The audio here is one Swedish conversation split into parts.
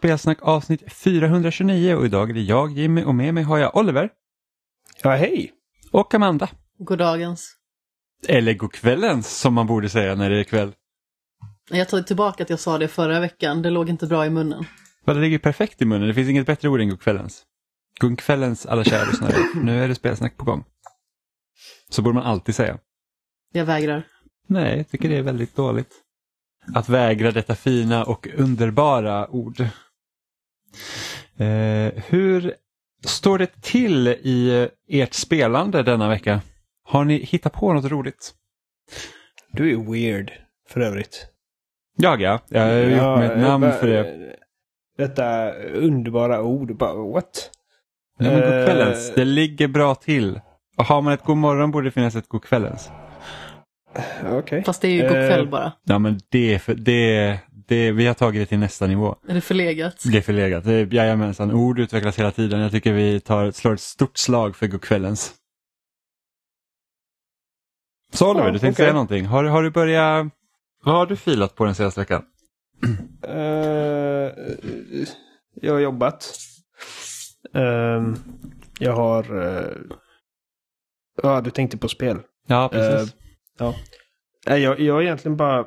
Spelsnack avsnitt 429 och idag är det jag Jimmy och med mig har jag Oliver Ja, hej! och Amanda. Goddagens. Eller godkvällens som man borde säga när det är kväll. Jag tar tillbaka att jag sa det förra veckan, det låg inte bra i munnen. För det ligger perfekt i munnen, det finns inget bättre ord än godkvällens. Godkvällens alla kära lyssnare, nu är det spelsnack på gång. Så borde man alltid säga. Jag vägrar. Nej, jag tycker det är väldigt dåligt. Att vägra detta fina och underbara ord. Eh, hur står det till i ert spelande denna vecka? Har ni hittat på något roligt? Du är weird, för övrigt. Jag ja, jag har gjort mig ett namn bara- för det. Detta underbara ord, bara what? Ja, men godkvällens, Eh, det ligger bra till. Och har man ett god morgon borde det finnas ett godkvällens. Okej. Fast det är ju Eh, god kväll bara. Ja men det är för, det, det, vi har tagit det till nästa nivå. Är det förlegat? Det är förlegat. Det är- Jajamensan, ord utvecklas hela tiden. Jag tycker vi tar, slår ett stort slag för godkvällens. Så Oliver, Ja, du tänkte okej. säga någonting. Har, har du börjat... Vad har du filat på den senaste veckan? Eh, jag har jobbat. Ehm, jag har... eh, Ja, du tänkte på spel. Ja, precis. Eh, ja. Nej, jag, jag har egentligen bara...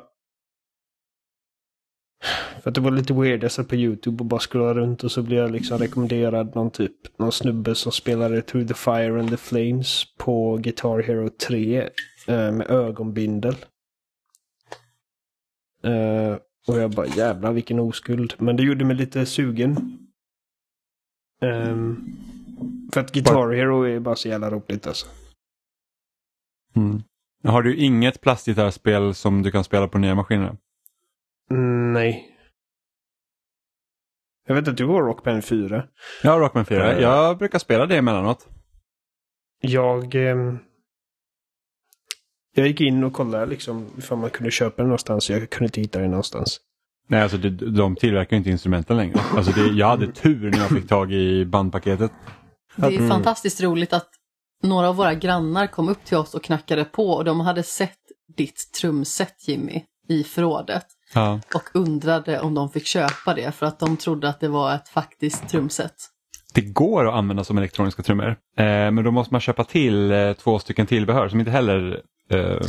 För att det var lite weird. Jag satt på YouTube och bara scrollade runt och så blev jag liksom rekommenderad någon typ, någon snubbe som spelade Through the Fire and the Flames på Guitar Hero 3 eh, med ögonbindel. Eh, och jag bara jävlar vilken oskuld. Men det gjorde mig lite sugen. Ehm, för att Guitar Hero är bara så jävla roligt alltså. Mm. Har du inget plastgitarrspel som du kan spela på nya maskiner? Mm, nej. Jag vet att du har Rock Band 4. Jag har Rockman 4. Eh. Jag brukar spela det emellanåt. Jag... ehm, jag gick in och kollade liksom ifall man kunde köpa den någonstans. Jag kunde inte hitta den någonstans. Nej, alltså det, de tillverkar ju inte instrumenten längre. Alltså det, jag hade tur när jag fick tag i bandpaketet. Det är Mm. fantastiskt roligt att några av våra grannar kom upp till oss och knackade på och de hade sett ditt trumset Jimmy i förrådet Ja. och undrade om de fick köpa det för att de trodde att det var ett faktiskt trumset. Det går att använda som elektroniska trummor. Eh, men då måste man köpa till eh, två stycken tillbehör som inte heller eh,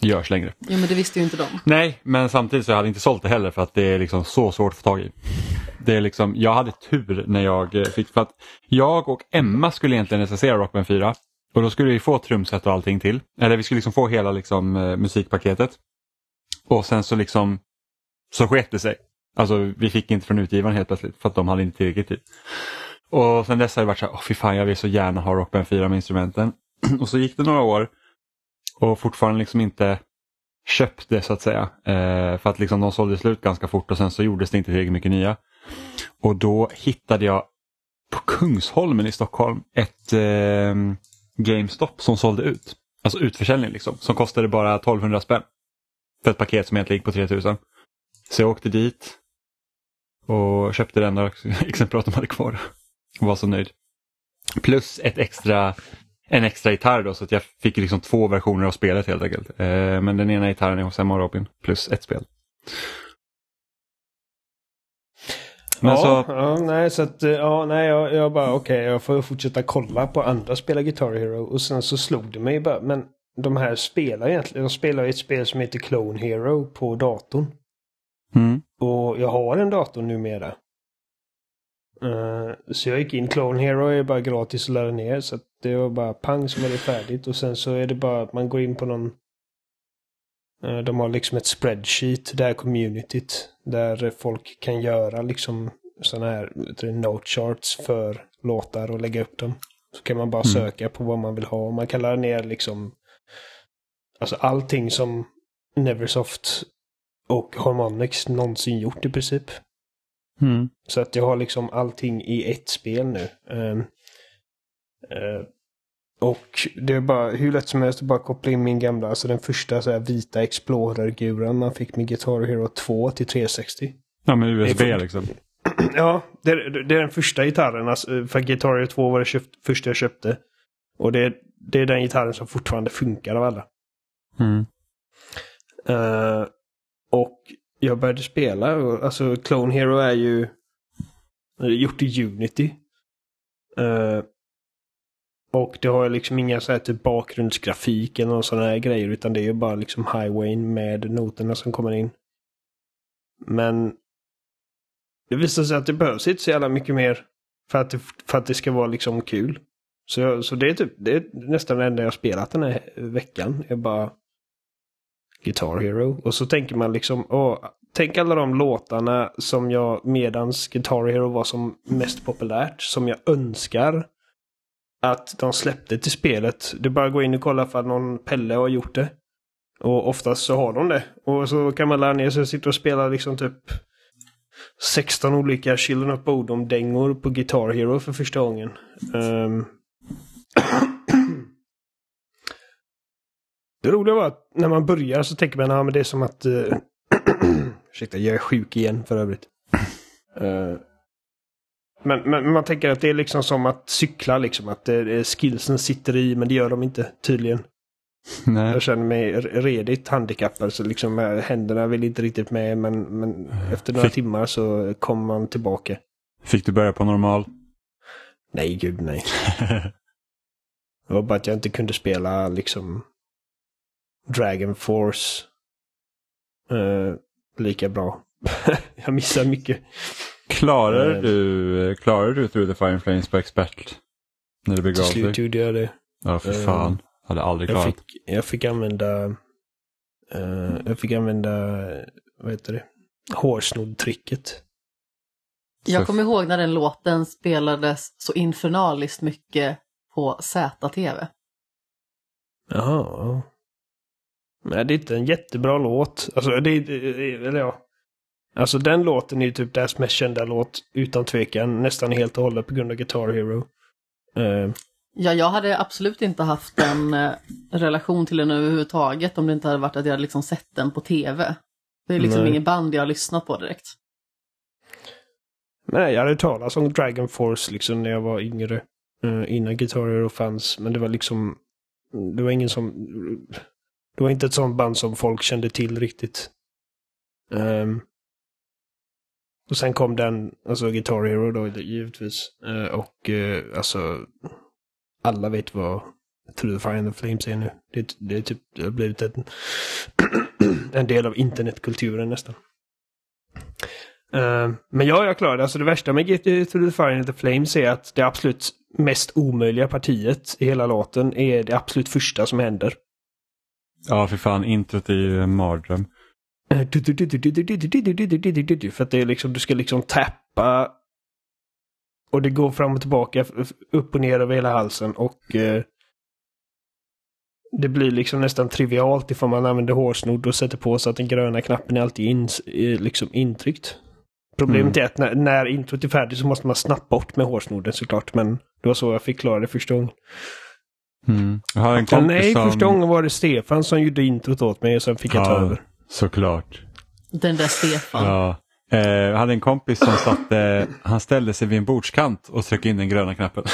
görs längre. Jo men det visste ju inte de. Nej, men samtidigt så har jag inte sålt det heller för att det är liksom så svårt att få tag i. Det är liksom, jag hade tur när jag eh, fick, för att jag och Emma skulle egentligen recensera Rockband 4 och då skulle vi få trumset och allting till. Eller vi skulle liksom få hela liksom, eh, musikpaketet. Och sen så liksom så sket det sig. Alltså vi fick inte från utgivaren helt plötsligt för att de hade inte tillräckligt tid. Och sen dess har det varit så här, oh, fy fan jag vill så gärna ha Rockband 4 med instrumenten. och så gick det några år och fortfarande liksom inte köpte så att säga. Eh, för att liksom de sålde slut ganska fort och sen så gjordes det inte tillräckligt mycket nya. Och då hittade jag på Kungsholmen i Stockholm ett eh, GameStop som sålde ut. Alltså utförsäljning liksom. Som kostade bara 1200 spänn. För ett paket som egentligen gick på 3000. Så jag åkte dit och köpte det enda exemplaret de hade kvar. Och var så nöjd. Plus ett extra en extra gitarr då så att jag fick liksom två versioner av spelet helt enkelt. Eh, men den ena gitarren är hos Emma och Robin plus ett spel. Men ja, så, ja, nej, så att, eh, ja, nej, jag, jag bara okej, jag får fortsätta kolla på andra spela Guitar Hero. Och sen så slog det mig bara, men de här spelar egentligen, de spelar ett spel som heter Clone Hero på datorn. mm, Och jag har en dator numera. Uh, så jag gick in, Clone Hero är bara gratis att ladda ner. Så det var bara pang så var det färdigt. Och sen så är det bara att man går in på någon... eh, de har liksom ett spreadsheet, det här communityt. Där folk kan göra liksom sådana här note charts för låtar och lägga upp dem. Så kan man bara Mm. söka på vad man vill ha. Man kan ladda ner liksom... Alltså allting som Neversoft och Harmonix någonsin gjort i princip. mm, Så att jag har liksom allting i ett spel nu. Ehm, eh, och det är bara hur lätt som helst att bara koppla in min gamla, alltså den första så här, vita Explorer-guran man fick med Guitar Hero 2 till 360. ja med USB är för- liksom. Ja, det är, det är den första gitarren. Alltså, för Guitar Hero 2 var det köpt, första jag köpte. Och det, det är den gitarren som fortfarande funkar av alla. Mm. Eh, och jag började spela. Alltså Clone Hero är ju gjort i Unity. Uh, och det har ju liksom inga så här typ bakgrundsgrafik eller någon sån här grejer utan det är ju bara liksom highwayn med noterna som kommer in. Men det visar sig att det behövs inte så jävla mycket mer för att det, för att det ska vara liksom kul. Så, så det är typ det är nästan det enda jag har spelat den här veckan. Jag bara Guitar Hero. Och så tänker man liksom, åh, tänk alla de låtarna som jag medans Guitar Hero var som mest populärt, som jag önskar att de släppte till spelet. Det är bara att gå in och kolla för att någon Pelle har gjort det. Och oftast så har de det. Och så kan man lära ner sig att sitta och spela liksom typ 16 olika Children of Bodom-dängor på Guitar Hero för första gången. Um det roliga var att när man börjar så tänker man att det är som att... Uh... Ursäkta, jag är sjuk igen för övrigt. Uh... Men, men, man tänker att det är liksom som att cykla liksom. Att det, skillsen sitter i men det gör de inte tydligen. Nej. Jag känner mig redigt handikappad så liksom händerna vill inte riktigt med men, men efter några Fick... timmar så kommer man tillbaka. Fick du börja på normal? Nej, gud nej. det var bara att jag inte kunde spela liksom Dragon Force uh, lika bra. jag missar mycket. Klarar uh, du, klarar du Through the Fire Flames på expert? När det begav sig? Till slut gjorde jag det. Ja, för fan. Uh, hade aldrig klarat. Jag fick, jag fick använda uh, jag fick använda, vad heter det, hårsnoddtricket. Jag kommer ihåg när den låten spelades så infernaliskt mycket på ZTV. Jaha. Nej, det är inte en jättebra låt. Alltså, det, eller ja. Alltså den låten är ju typ deras mest kända låt utan tvekan. Nästan helt och hållet på grund av Guitar Hero. Uh, Ja, jag hade absolut inte haft en eh, relation till den överhuvudtaget om det inte hade varit att jag hade liksom sett den på tv. Det är liksom Nej. ingen band jag har lyssnat på direkt. Nej, jag hade talat om Dragon Force liksom när jag var yngre. Uh, innan Guitar Hero fanns. Men det var liksom... Det var ingen som... Det var inte ett sånt band som folk kände till riktigt. Um, och sen kom den, alltså Guitar Hero då givetvis. Uh, och uh, alltså alla vet vad Through the Fire and the Flames är nu. Det, det, är typ, det har blivit en, en del av internetkulturen nästan. Uh, men ja, jag klarade det. Alltså det värsta med GT Through the Fire and the Flames är att det absolut mest omöjliga partiet i hela låten är det absolut första som händer. Ja, för fan. Introt är ju en mardröm. För att det är liksom, du ska liksom tappa och det går fram och tillbaka, upp och ner över hela halsen och eh, det blir liksom nästan trivialt ifall man använder hårsnodd och sätter på så att den gröna knappen är alltid in, liksom intryckt. Problemet mm. är att när, när introt är färdigt så måste man snabbt bort med hårsnodden såklart, men det var så jag fick klara det första gången. Mm. Jag har en kompis Nej, som... första gången var det Stefan som gjorde introt åt mig och sen fick jag ta över. Såklart. Den där Stefan. Ja. Eh, jag hade en kompis som satte, han ställde sig vid en bordskant och tryckte in den gröna knappen.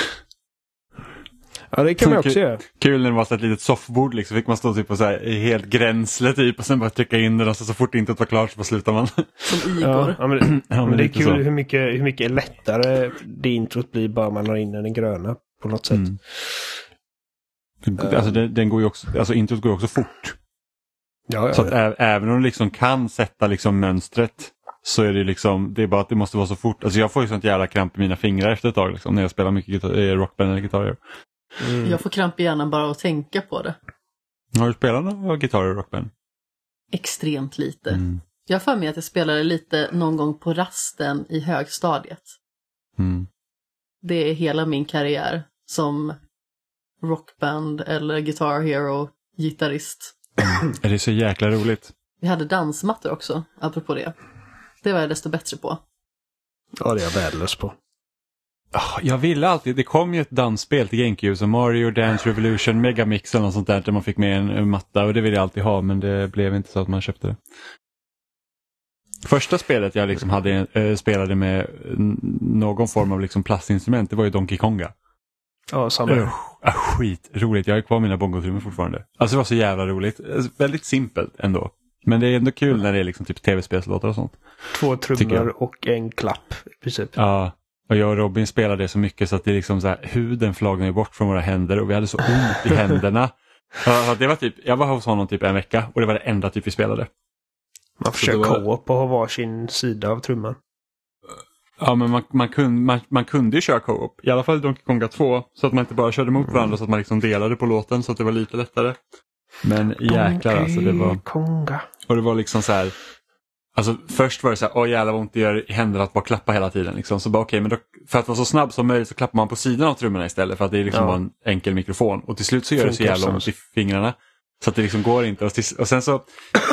Ja det kan man också göra. Kul när det var så ett litet soffbord liksom. Fick man stå typ på så här, helt gränsle typ och sen bara trycka in den och så, så fort intet var klart så bara slutar man. Som Igor. Ja, men, ja, men det är kul hur mycket, hur mycket lättare det introt blir bara man har in den gröna på något sätt. Mm. Alltså, den, den, går ju också, alltså introt går ju också fort. Ja, ja, så att även om du liksom kan sätta liksom mönstret så är det liksom, det är bara att det måste vara så fort. Alltså jag får ju sånt jävla kramp i mina fingrar efter ett tag liksom, när jag spelar mycket eh, rockband eller gitarr. Mm. Jag får kramp i hjärnan bara att tänka på det. Har du spelat några gitarrer och rockband? Extremt lite. Mm. Jag har för mig att jag spelade lite någon gång på rasten i högstadiet. Mm. Det är hela min karriär som rockband eller Guitar Hero-gitarrist. Mm. Är det så jäkla roligt? Vi hade dansmattor också, apropå det. Det var jag desto bättre på. Ja, det är jag värdelös på. Ah, jag ville alltid, det kom ju ett dansspel till GameCube som Mario Dance Revolution Megamix eller något sånt där där man fick med en, en matta och det ville jag alltid ha men det blev inte så att man köpte det. Första spelet jag liksom hade, äh, spelade med någon form av liksom plastinstrument det var ju Donkey Konga. Ja, samma. Uh, skitroligt, jag har kvar mina bongotrummor fortfarande. Alltså det var så jävla roligt. Väldigt simpelt ändå. Men det är ändå kul när det är liksom typ tv-spelslåtar och sånt. Två trummor och en klapp i princip. Ja, och jag och Robin spelade så mycket så att det är liksom så här, huden flagnar bort från våra händer och vi hade så ont i händerna. Ja, det var typ, jag var hos honom typ en vecka och det var det enda typ vi spelade. Man försöker var- co-op och ha varsin sida av trumman. Ja, men man, man, kunde, man, man kunde ju köra co-op, i alla fall i Donkey Konga 2, så att man inte bara körde mot varandra så att man liksom delade på låten så att det var lite lättare. Men jäklar alltså, det var... Konga. Och det var liksom så här. Alltså först var det så här, åh jävlar vad ont det gör i händerna att bara klappa hela tiden. Liksom. Så bara okej, men då, för att vara så snabb som möjligt så klappar man på sidan av trummorna istället för att det är liksom Ja. bara en enkel mikrofon. Och till slut så gör det så jävla ont i fingrarna. Så att det liksom går inte. Och, och sen så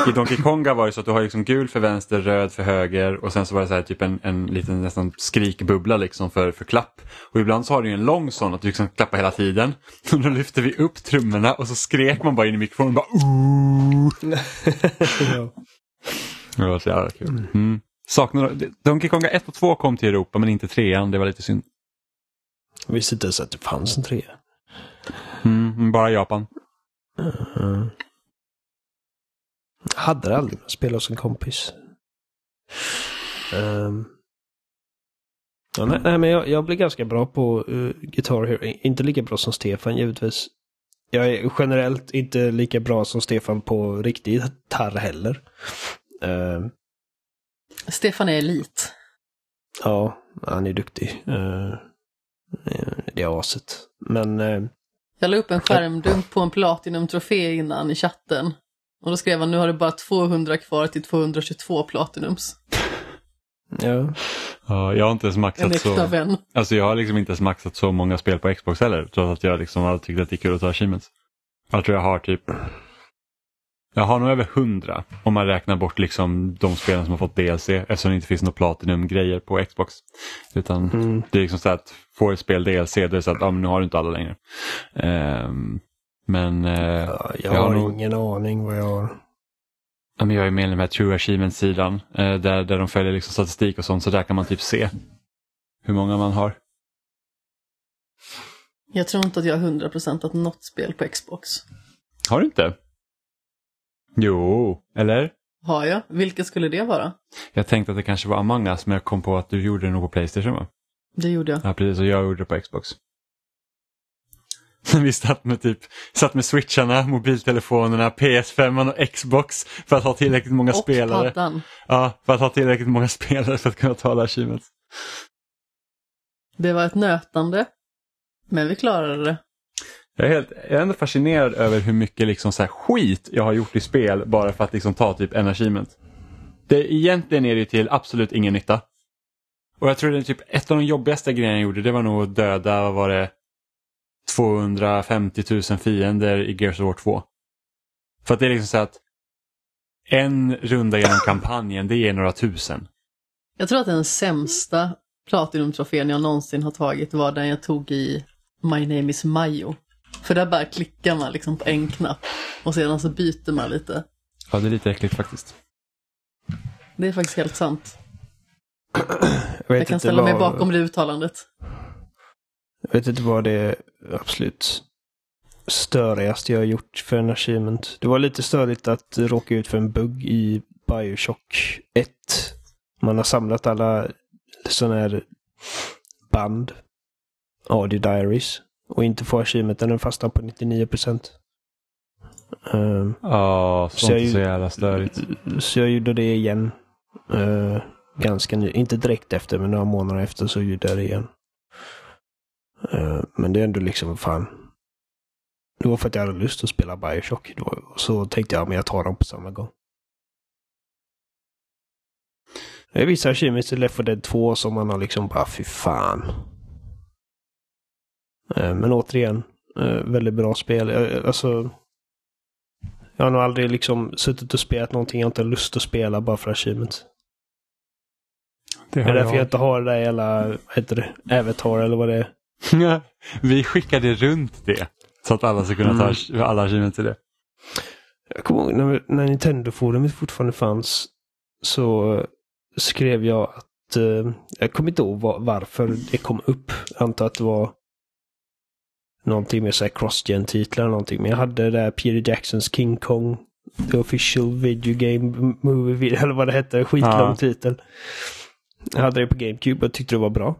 i Donkey Konga var det så att du har liksom gul för vänster, röd för höger och sen så var det så här typ en, en liten nästan skrikbubbla liksom för, för klapp. Och ibland så har du ju en lång sån att du liksom klappar hela tiden. Och då lyfter vi upp trummorna och så skrek man bara in i mikrofonen bara Ooh! ja. Det var så jävla kul. Mm. Saknar, Donkey Konga 1 och 2 kom till Europa men inte 3 det var lite synd. Jag visste inte ens att det fanns en trea. Mm, bara Japan. Mm. Jag hade aldrig jag spelade hos en kompis. Ehm. Ja, nej, nej, men jag, jag blir ganska bra på uh, Guitar Hero. Inte lika bra som Stefan givetvis. Jag är generellt inte lika bra som Stefan på riktig gitarr heller. Ehm, Stefan är elit. ja, han är duktig. Uh, det är aset. Men Jag la upp en skärmdump på en Platinum-trofé innan i chatten. Och då skrev han nu har du bara 200 kvar till 222 Platinums. ja, Ja, jag har inte ens En maxat äkta så, vän. alltså jag har liksom inte ens maxat så många spel på Xbox heller. Trots att jag liksom har tyckt att det är kul att ta achievements. Jag tror jag har typ jag har nog över 100 om man räknar bort liksom de spelen som har fått DLC eftersom det inte finns några Platinum-grejer på Xbox. Utan mm, Det är liksom så att får ett spel DLC, då är det så att ah, men nu har du inte alla längre. Ehm, men, ja, jag, Jag har har nog- ingen aning vad jag har. ja, men jag är med i den här True Achievements-sidan eh, där, där de följer liksom statistik och sånt så där kan man typ se hur många man har. Jag tror inte att jag har 100% att något spel på Xbox. Har du inte? Jo, eller? Har jag? Vilka skulle det vara? Jag tänkte att det kanske var Among Us men jag kom på att du gjorde det nog på Playstation va? Det gjorde jag. Ja precis, och jag gjorde det på Xbox. Vi satt med, typ, satt med switcharna, mobiltelefonerna, PS5 och Xbox för att ha tillräckligt många Och spelare. paddan. Ja, för att ha tillräckligt många spelare för att kunna ta alla achievements. Det var ett nötande. Men vi klarade det. Jag är, helt, jag är ändå fascinerad över hur mycket liksom så här skit jag har gjort i spel bara för att liksom ta typ en achievement. Det, egentligen är det ju till absolut ingen nytta. Och jag tror det är typ ett av de jobbigaste grejerna jag gjorde det var nog att döda, vad var det, 250 000 fiender i Gears of War 2. För att det är liksom så att en runda genom kampanjen det ger några tusen. Jag tror att den sämsta Platinum-trofén jag någonsin har tagit var den jag tog i My Name is Mayo. För där bara klickar man liksom på en knapp och sedan så byter man lite. Ja, det är lite äckligt faktiskt. Det är faktiskt helt sant. Jag, Jag kan ställa mig vad- bakom det uttalandet. Jag vet inte vad det är absolut störigaste jag har gjort för en achievement. Det var lite störigt att råka ut för en bugg i Bioshock 1. Man har samlat alla sådana här band, audio diaries, och inte få achievementen, den fastnar på 99 procent. Um, Ja, Så sånt är så jävla störigt. så jag gjorde det igen. eh, ganska ny. Inte direkt efter, men några månader efter så gjorde jag det igen. Eh, men det är ändå liksom, fan. Det var för att jag hade lust att spela Bioshock. Så tänkte jag, men jag tar dem på samma gång. Det är vissa achievements i Left 4 Dead 2 som man har liksom bara, fy fan. Eh, Men återigen, eh, väldigt bra spel. Eh, Alltså, jag har nog aldrig liksom suttit och spelat någonting jag inte har lust att spela bara för achievements. Det är därför jag inte har det där jävla, vad heter det, Avatar eller vad det är. Vi skickade runt det. Så att alla ska kunna ta Mm. alla achievements till det. Jag kommer ihåg när, när Nintendo-forumet fortfarande fanns så skrev jag att, eh, jag kommer inte ihåg var, varför det kom upp. Jag antar att det var någonting med så här cross-gen-titlar eller någonting. Men jag hade det där Peter Jacksons King Kong The official video game movie, eller vad det hette. Skitlång ja. titel. Jag hade det på GameCube och tyckte det var bra.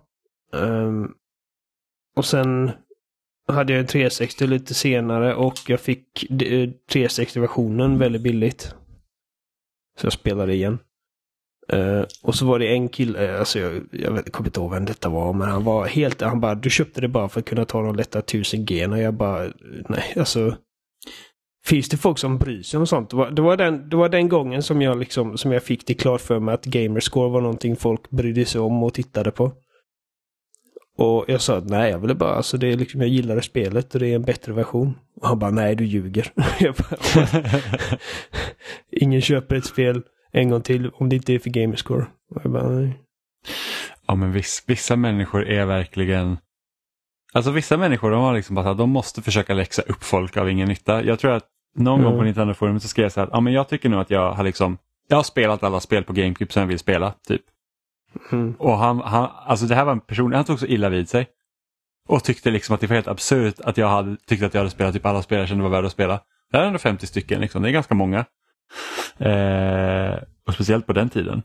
Um, och sen hade jag en 360 lite senare och jag fick 360-versionen väldigt billigt. Så jag spelade igen. Uh, och så var det en kille, alltså jag, jag kommer inte ihåg vem detta var, men han var helt, han bara, du köpte det bara för att kunna ta de lätta 1000 G. Och jag bara, nej, alltså. Finns det folk som bryr sig om sånt? Det var, det var, den, det var den gången som jag, liksom, som jag fick det klart för mig att gamerscore var någonting folk brydde sig om och tittade på. Och jag sa att nej, jag ville bara, alltså det är liksom, jag gillade spelet och det är en bättre version. Och han bara, nej du ljuger. bara, Ingen köper ett spel en gång till om det inte är för gamerscore. Bara. Ja men viss, vissa människor är verkligen Alltså vissa människor de har liksom bara de måste försöka läxa upp folk av ingen nytta. Jag tror att någon mm. gång på Nintendo-forumet så skrev jag så här, ja men jag tycker nog att jag har liksom, jag har spelat alla spel på GameCube som jag vill spela, typ. Mm. Och han, han, alltså det här var en person, han tog så illa vid sig. Och tyckte liksom att det var helt absurt att jag hade tyckt att jag hade spelat typ alla spel jag kände var värda att spela. Det här är ändå 50 stycken, liksom. det är ganska många. Eh, och speciellt på den tiden.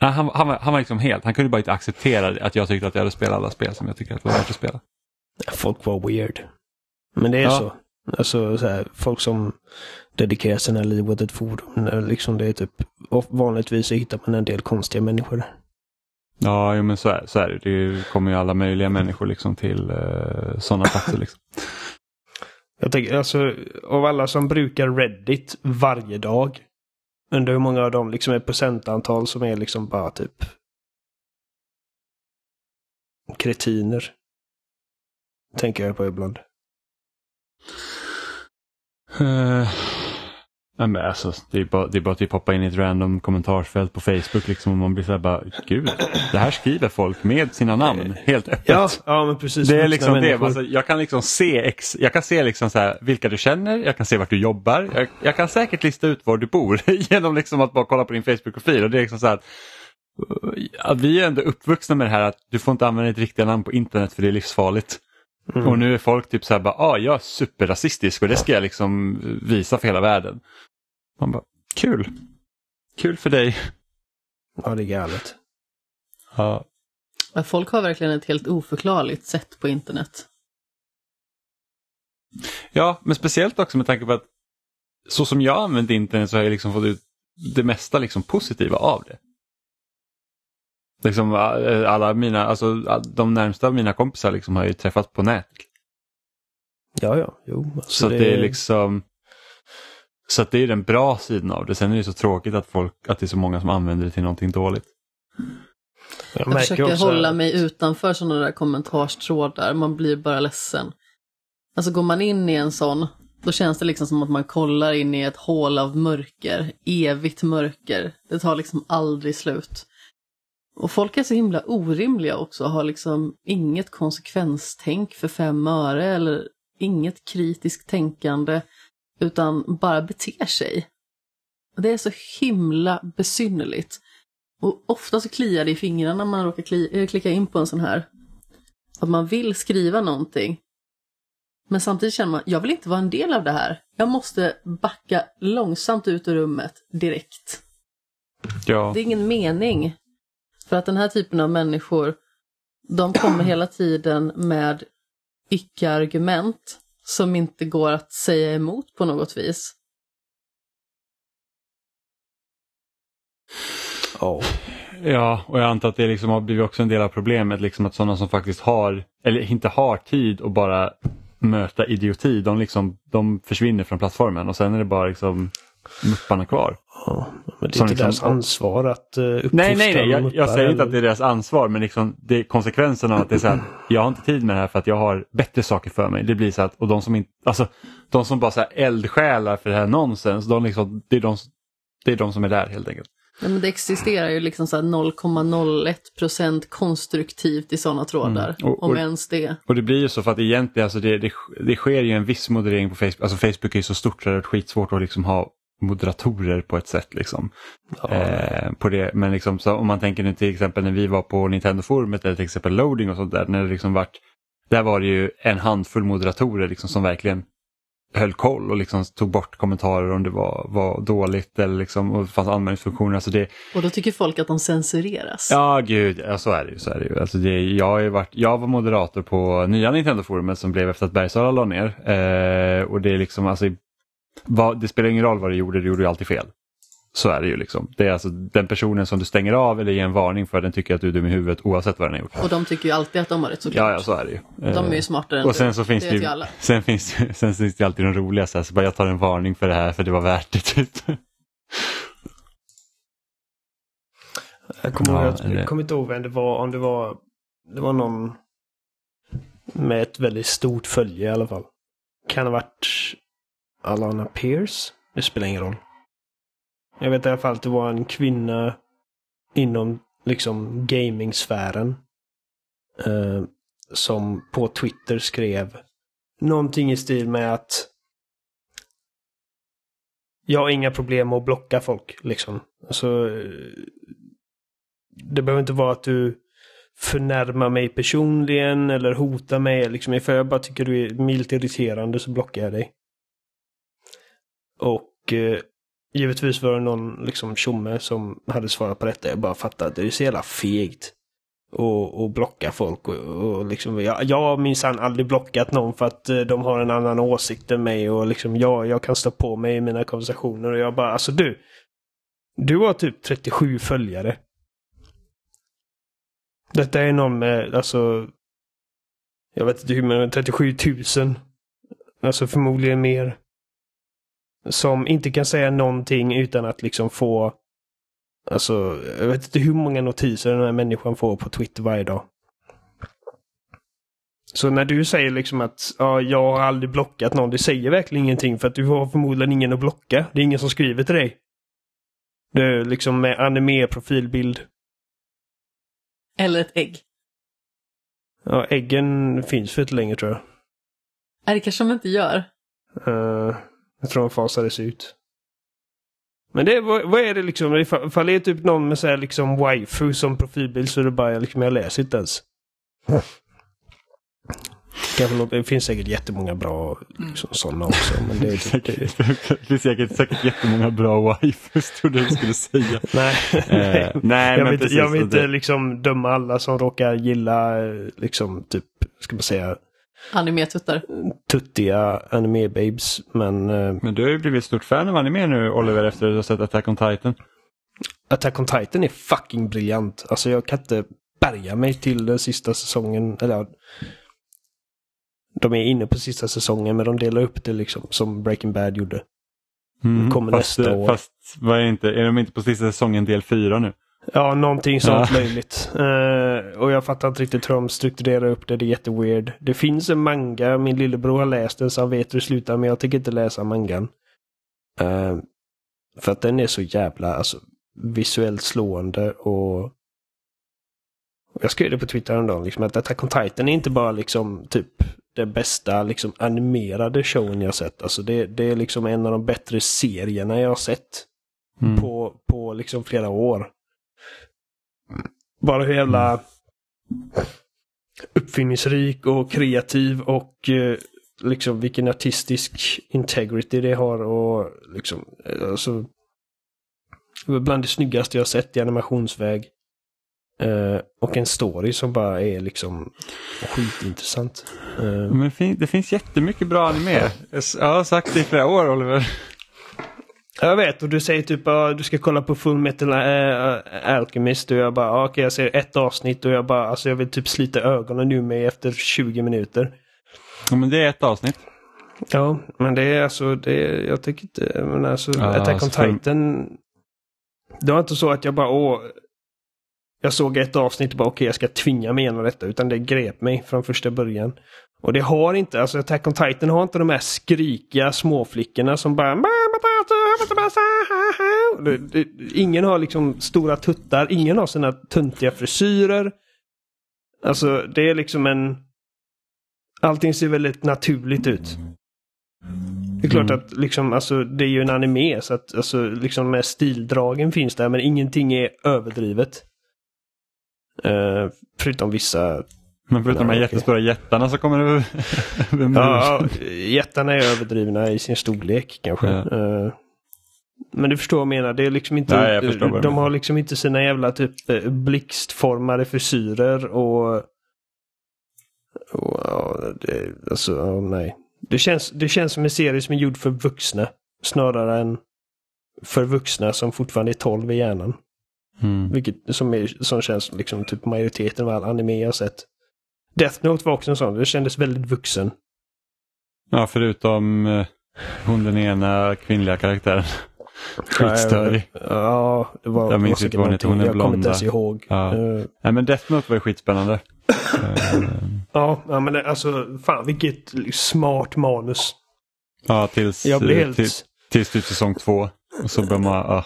Nej, han, han, var, han var liksom helt, han kunde bara inte acceptera att jag tyckte att jag hade spelat alla spel som jag tycker att det var värt att spela. Folk var weird. Men det är ja. så. Alltså så här, folk som dedikerar sina liv åt ett forum. Liksom det är typ, vanligtvis så hittar man en del konstiga människor. Ja, jo, men så är, så är det. Det kommer ju alla möjliga människor liksom till eh, sådana platser. Liksom. Jag tänker, alltså, av alla som brukar Reddit varje dag. Undrar hur många av dem liksom är procentantal som är liksom bara typ kretiner. Tänker jag på ibland. Uh, Nej, men alltså, det, är bara, det är bara att typ hoppa in i ett random kommentarsfält på Facebook liksom, och man blir så här bara, gud, det här skriver folk med sina namn helt öppet. Ja, ja men precis. Det är liksom det. Alltså, jag kan liksom se, ex, jag kan se liksom så här, vilka du känner, jag kan se vart du jobbar, jag, jag kan säkert lista ut var du bor genom liksom att bara kolla på din Facebook-profil. Och det är liksom så här, vi är ändå uppvuxna med det här att du får inte använda ditt riktiga namn på internet för det är livsfarligt. Mm. Och nu är folk typ så här bara, ah, jag är superrasistisk och det ska jag liksom visa för hela världen. Man bara, kul. Kul för dig. Ja, det är galet. Ja. Folk har verkligen ett helt oförklarligt sätt på internet. Ja, men speciellt också med tanke på att så som jag använt internet så har jag liksom fått ut det mesta liksom positiva av det. Liksom alla mina, alltså de närmsta av mina kompisar liksom har jag ju träffat på nätet. Ja, ja, jo. Alltså så det... det är liksom så det är den bra sidan av det. Sen är det så tråkigt att, folk, att det är så många som använder det till någonting dåligt. Jag, jag försöker också... hålla mig utanför sådana där kommentarstrådar, man blir bara ledsen. Alltså går man in i en sån, då känns det liksom som att man kollar in i ett hål av mörker, evigt mörker. Det tar liksom aldrig slut. Och folk är så himla orimliga också, har liksom inget konsekvenstänk för fem öre eller inget kritiskt tänkande utan bara beter sig. Det är så himla besynnerligt. Och ofta så kliar det i fingrarna när man råkar kli, eh, klicka in på en sån här. Att man vill skriva någonting. Men samtidigt känner man, jag vill inte vara en del av det här. Jag måste backa långsamt ut ur rummet direkt. Ja. Det är ingen mening. För att den här typen av människor, de kommer hela tiden med icke-argument som inte går att säga emot på något vis. Oh. Ja, och jag antar att det liksom har blivit också en del av problemet, liksom att sådana som faktiskt har, eller inte har tid att bara möta idioti, de, liksom, de försvinner från plattformen och sen är det bara liksom mupparna kvar. Ja, men det är inte liksom, deras ansvar att uh, uppfostra Nej, nej, nej. Jag, jag säger inte att det är deras ansvar men liksom, det är konsekvensen av att det är så här, jag har inte tid med det här för att jag har bättre saker för mig. Det blir så att, och de som inte, alltså de som bara så här eldsjälar för det här nonsens, de liksom, det, är de, det är de som är där helt enkelt. Ja, men det existerar ju liksom 0,01 procent konstruktivt i sådana trådar, mm. och, och, om ens det. Och det blir ju så för att egentligen, alltså det, det, det sker ju en viss moderering på Facebook, alltså Facebook är ju så stort så det är skitsvårt att liksom ha moderatorer på ett sätt. Liksom. Ja. Eh, på det. Men liksom, så om man tänker nu till exempel när vi var på Nintendo-forumet eller till exempel loading och sånt där. När det liksom vart, där var det ju en handfull moderatorer liksom som verkligen höll koll och liksom tog bort kommentarer om det var, var dåligt eller liksom, och det fanns anmälningsfunktioner. Alltså det... Och då tycker folk att de censureras. Ja, gud, ja, så är det ju. Så är det ju. Alltså det, jag, har varit, jag var moderator på nya Nintendo-forumet som blev efter att Bergsala la ner. Eh, och det är liksom, alltså, vad, det spelar ingen roll vad du gjorde, du gjorde ju alltid fel. Så är det ju liksom. Det är alltså den personen som du stänger av eller ger en varning för den tycker att du är dum i huvudet oavsett vad den har gjort. Och de tycker ju alltid att de har rätt såklart. Ja, ja så är det ju. De är ju smartare än och sen du. så finns det det, ju, alla. sen finns, sen finns det alltid de roliga så, här, så bara jag tar en varning för det här för det var värt det typ. Jag kommer, Ja, ihåg att, eller- jag kommer inte ihåg vem det var. Om det var... Det var någon med ett väldigt stort följe i alla fall. Kan ha varit Alana Pierce. Det spelar ingen roll. Jag vet i alla fall att det var en kvinna inom liksom gamingsfären. Eh, som på Twitter skrev någonting i stil med att jag har inga problem med att blocka folk. Liksom. Alltså, eh, det behöver inte vara att du förnärmar mig personligen eller hotar mig. Liksom, ifall jag bara tycker du är milt irriterande så blockar jag dig. Och eh, givetvis var det någon liksom tjomme som hade svarat på detta. Jag bara fattade att det är så jävla fegt. Och, och blocka folk. Och, och liksom, jag, jag har minsann aldrig blockat någon för att eh, de har en annan åsikt än mig. Och liksom, jag, jag kan stå på mig i mina konversationer. Och jag bara, alltså du. Du har typ 37 följare. Detta är någon med, alltså... Jag vet inte hur många, 37 000. Alltså förmodligen mer. Som inte kan säga någonting utan att liksom få... Alltså, jag vet inte hur många notiser den här människan får på Twitter varje dag. Så när du säger liksom att ja, jag har aldrig blockat någon, det säger verkligen ingenting för att du har förmodligen ingen att blocka. Det är ingen som skriver till dig. Det är liksom med anime-profilbild. Eller ett ägg. Ja, äggen finns för inte längre tror jag. Nej, det kanske de inte gör. Eh, jag tror de fasades ut. Men det, vad, vad är det liksom? Ifall det är typ någon med så här liksom waifu som profilbild så är det bara liksom, jag läser inte ens. Något, det finns säkert jättemånga bra liksom, sådana också. Men det är typ, det, finns säkert, säkert jättemånga bra wifus trodde jag du skulle säga. nej. Eh, nej, jag men vill, precis. inte- jag vill inte det- liksom döma alla som råkar gilla liksom typ, ska man säga, Animetuttar. tuttiga anime-babes. Men eh, Men du har ju blivit ett stort fan av anime nu Oliver efter att du har sett Attack on Titan. Attack on Titan är fucking briljant. Alltså jag kan inte bärga mig till den sista säsongen. Eller de är inne på sista säsongen men de delar upp det liksom som Breaking Bad gjorde. Mm, kommer fast, nästa år. Fast vad är, inte, är de inte på sista säsongen del fyra nu? Ja, någonting sånt Ja. löjligt. Eh, och jag fattar inte riktigt hur de strukturerar upp det. Det är jätteweird. Det finns en manga. Min lillebror har läst den så han vet hur det slutar. Men jag tänker inte läsa mangan. Eh, för att den är så jävla alltså, visuellt slående och... och Jag skrev det på Twitter häromdagen. Liksom, att Attack on Titan är inte bara liksom typ den bästa liksom, animerade showen jag sett. Alltså, det, det är liksom en av de bättre serierna jag har sett Mm. på, på liksom flera år. Bara hur jävla uppfinningsrik och kreativ och eh, liksom vilken artistisk integrity det har och liksom eh, alltså bland det snyggaste jag sett i animationsväg. Eh, och en story som bara är liksom skitintressant. Eh, Men det finns jättemycket bra anime. Jag har sagt det i flera år Oliver. Jag vet, och du säger typ att du ska kolla på Full Metal äh, Alchemist och jag bara, okej jag ser ett avsnitt och jag bara, alltså jag vill typ slita ögonen ur mig efter 20 minuter. Ja, men det är ett avsnitt. Ja, men det är alltså, det är, jag tycker inte, men alltså Ja, Attack on alltså, för- Titan. Det var inte så att jag bara, åh, jag såg ett avsnitt och bara, okej jag ska tvinga mig igenom detta, utan det grep mig från första början. Och det har inte, alltså Attack on Titan har inte de här skrikiga småflickorna som bara Ingen har liksom stora tuttar, ingen har sina töntiga frisyrer. Alltså det är liksom en... Allting ser väldigt naturligt ut. Det är klart Mm. att liksom, alltså, det är ju en anime så att alltså, liksom med stildragen finns där men ingenting är överdrivet. Eh, förutom vissa Men förutom de här jättestora jättarna så kommer det Ja, jättarna är överdrivna i sin storlek kanske. Ja. Uh, men du förstår vad jag menar. Det är liksom inte, Nej, de har liksom inte sina jävla typ eh, blixtformade frisyrer och... och det, alltså, ja, nej. Det känns, det känns som en serie som är gjord för vuxna. Snarare än för vuxna som fortfarande är 12 i hjärnan. Mm. Vilket som, är, som känns liksom typ majoriteten av all anime jag sett. Death Note var också en sån. Det kändes väldigt vuxen. Ja, förutom eh, hon den ena kvinnliga karaktären. Skitstörig. Ja, det var Jag minns inte vad hon heter, hon är Jag kommer inte ens ihåg. Ja. Uh, Nej, men Death Note var ju skitspännande. ja, ja, men det, alltså fan vilket smart manus. Ja, tills, jag blev helt... till, tills typ säsong två. Och så börjar man... Ja.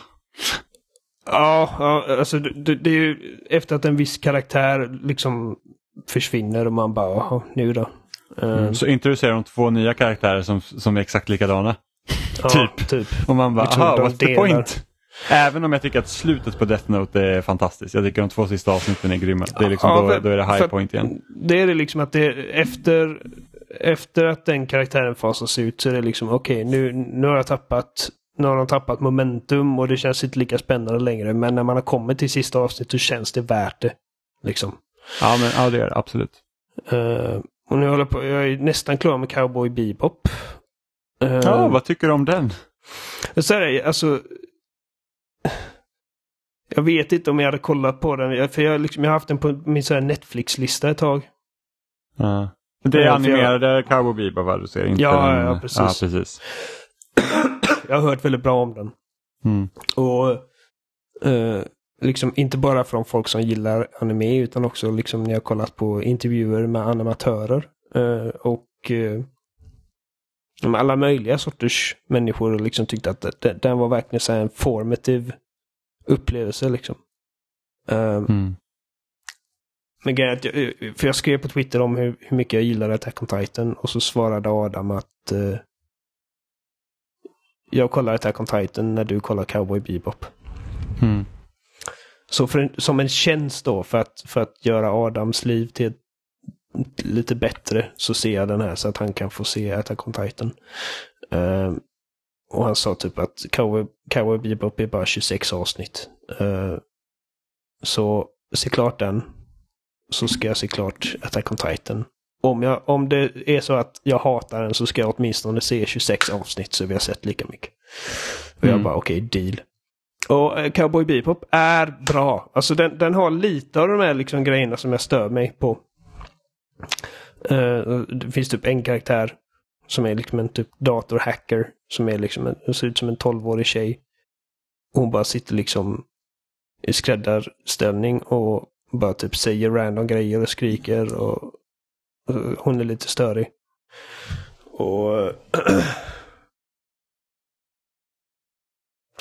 Ja, ja alltså det, det, är ju efter att en viss karaktär liksom försvinner och man bara, jaha, nu då. Mm, uh, så introducerar de två nya karaktärer som, som är exakt likadana. Ja, typ. typ. Och man bara, aha, what's the point? Även om jag tycker att slutet på Death Note är fantastiskt. Jag tycker de två sista avsnitten är grymma. Det är liksom, ja, då, då är det high point igen. Det är det liksom att det efter, efter att den karaktären fasas ut så är det liksom okej okay, nu, nu har jag tappat nu har de tappat momentum och det känns inte lika spännande längre. Men när man har kommit till sista avsnittet så känns det värt det. Liksom. Ja, men, ja det gör det absolut. Uh, och nu håller jag på, jag är nästan klar med Cowboy Bebop. Uh, ja, vad tycker du om den? Så här, alltså. Jag vet inte om jag hade kollat på den. För jag, liksom, jag har haft den på min Netflix-lista ett tag. Ja. Det är animerade jag... Cowboy Bebop vad du ser? Inte ja, den... ja, precis. Ja, precis. jag har hört väldigt bra om den. Mm. Och uh, liksom inte bara från folk som gillar anime utan också liksom när jag kollat på intervjuer med animatörer. Uh, och uh, alla möjliga sorters människor liksom tyckte att den, den var verkligen så en formativ upplevelse. liksom. Um, mm. Men grejen att jag, för jag skrev på Twitter om hur, hur mycket jag gillade Attack on Titan och så svarade Adam att uh, jag kollar Attack on Titan när du kollar Cowboy Bebop. Mm. Så för, som en tjänst då för att, för att göra Adams liv till lite bättre så ser jag den här så att han kan få se Attack on Titan. Uh, och han sa typ att Cowboy, Bebop är bara 26 avsnitt. Uh, så se klart den. Så ska jag se klart Attack on Titan. Om, jag, om det är så att jag hatar den så ska jag åtminstone se 26 avsnitt så vi har sett lika mycket. Och jag mm. bara okej, okay, deal. Och eh, Cowboy Bebop är bra. Alltså den, den har lite av de här liksom grejerna som jag stör mig på. Uh, det finns typ en karaktär som är liksom en typ datorhacker. Som är liksom en, ser ut som en 12-årig tjej. Hon bara sitter liksom i skräddarställning och bara typ säger random grejer och skriker. Och, och hon är lite störig. Och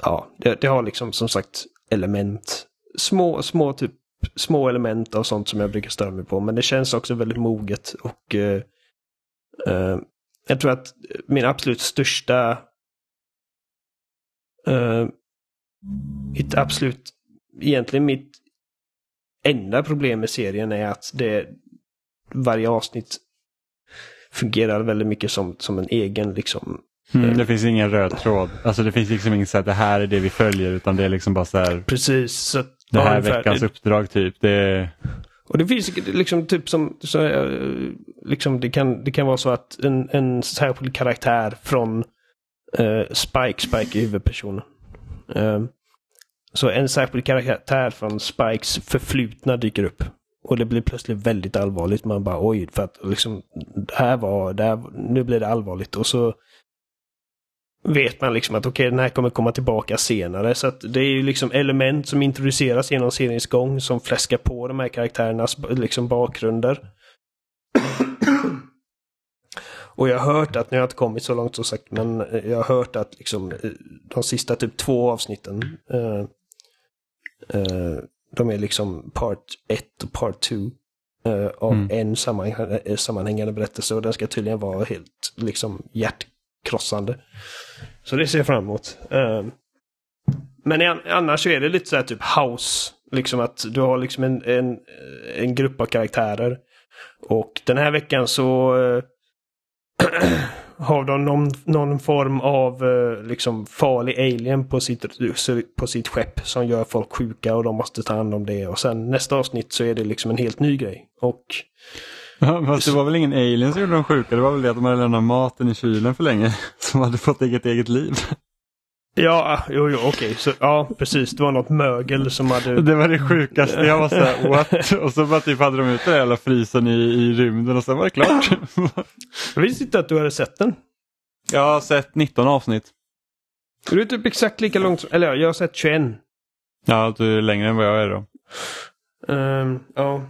ja, det, det, har liksom som sagt element. Små, små typ små element av sånt som jag brukar störa mig på. Men det känns också väldigt moget och uh, uh, jag tror att min absolut största uh, mitt absolut, egentligen mitt enda problem med serien är att det varje avsnitt fungerar väldigt mycket som, som en egen liksom Mm, det finns ingen röd tråd. Alltså det finns liksom inget så att det här är det vi följer utan det är liksom bara så här. Precis. Så det här är veckans uppdrag typ. Det... Och det finns liksom typ som, så, liksom det kan, det kan vara så att en, en särskild karaktär från uh, Spike, Spike är huvudpersonen. Uh, så en särskild karaktär från Spikes förflutna dyker upp. Och det blir plötsligt väldigt allvarligt. Man bara oj, för att liksom det här var, det här, nu blir det allvarligt. Och så vet man liksom att okej, okay, den här kommer komma tillbaka senare. Så att det är ju liksom element som introduceras genom seriens gång som fläskar på de här karaktärernas liksom bakgrunder. Och jag har hört att, nu har jag inte kommit så långt som sagt, men jag har hört att liksom de sista typ två avsnitten uh, uh, de är liksom part 1 och part 2 uh, av mm. en sammanhängande berättelse och den ska tydligen vara helt liksom hjärtkrossande. Så det ser jag fram emot. Ehm, men annars så är det lite så här typ house. Liksom att du har liksom en, en, en grupp av karaktärer. Och den här veckan så eh, har de någon, någon form av eh, liksom farlig alien på sitt, på sitt skepp som gör folk sjuka och de måste ta hand om det. Och sen nästa avsnitt så är det liksom en helt ny grej. Och Ja, fast det var väl ingen alien som gjorde dem sjuka, det var väl det att de hade lämnat maten i kylen för länge. Som hade fått eget eget liv. Ja, jo, jo okej. Så, ja, precis. Det var något mögel som hade... Det var det sjukaste. Jag var så här, what? Och så bara typ hade de ut den jävla frysen i, i rymden och sen var det klart. Jag visste inte att du hade sett den. Jag har sett 19 avsnitt. Du är typ exakt lika långt som... Eller ja, jag har sett 21. Ja, du är längre än vad jag är då. Um, ja.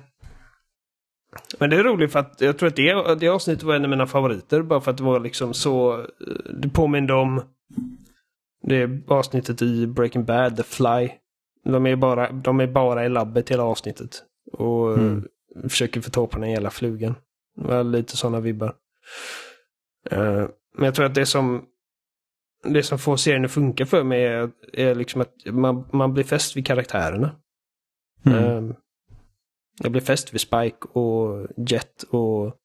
Men det är roligt för att jag tror att det, det avsnittet var en av mina favoriter. Bara för att det var liksom så... Det påminde om det avsnittet i Breaking Bad, The Fly. De är bara, de är bara i labbet hela avsnittet. Och mm. försöker få tag på den jävla flugan. Det var lite sådana vibbar. Uh, men jag tror att det som det som får serien att funka för mig är, är liksom att man, man blir fäst vid karaktärerna. Mm. Uh, jag blir fäst vid Spike och Jet och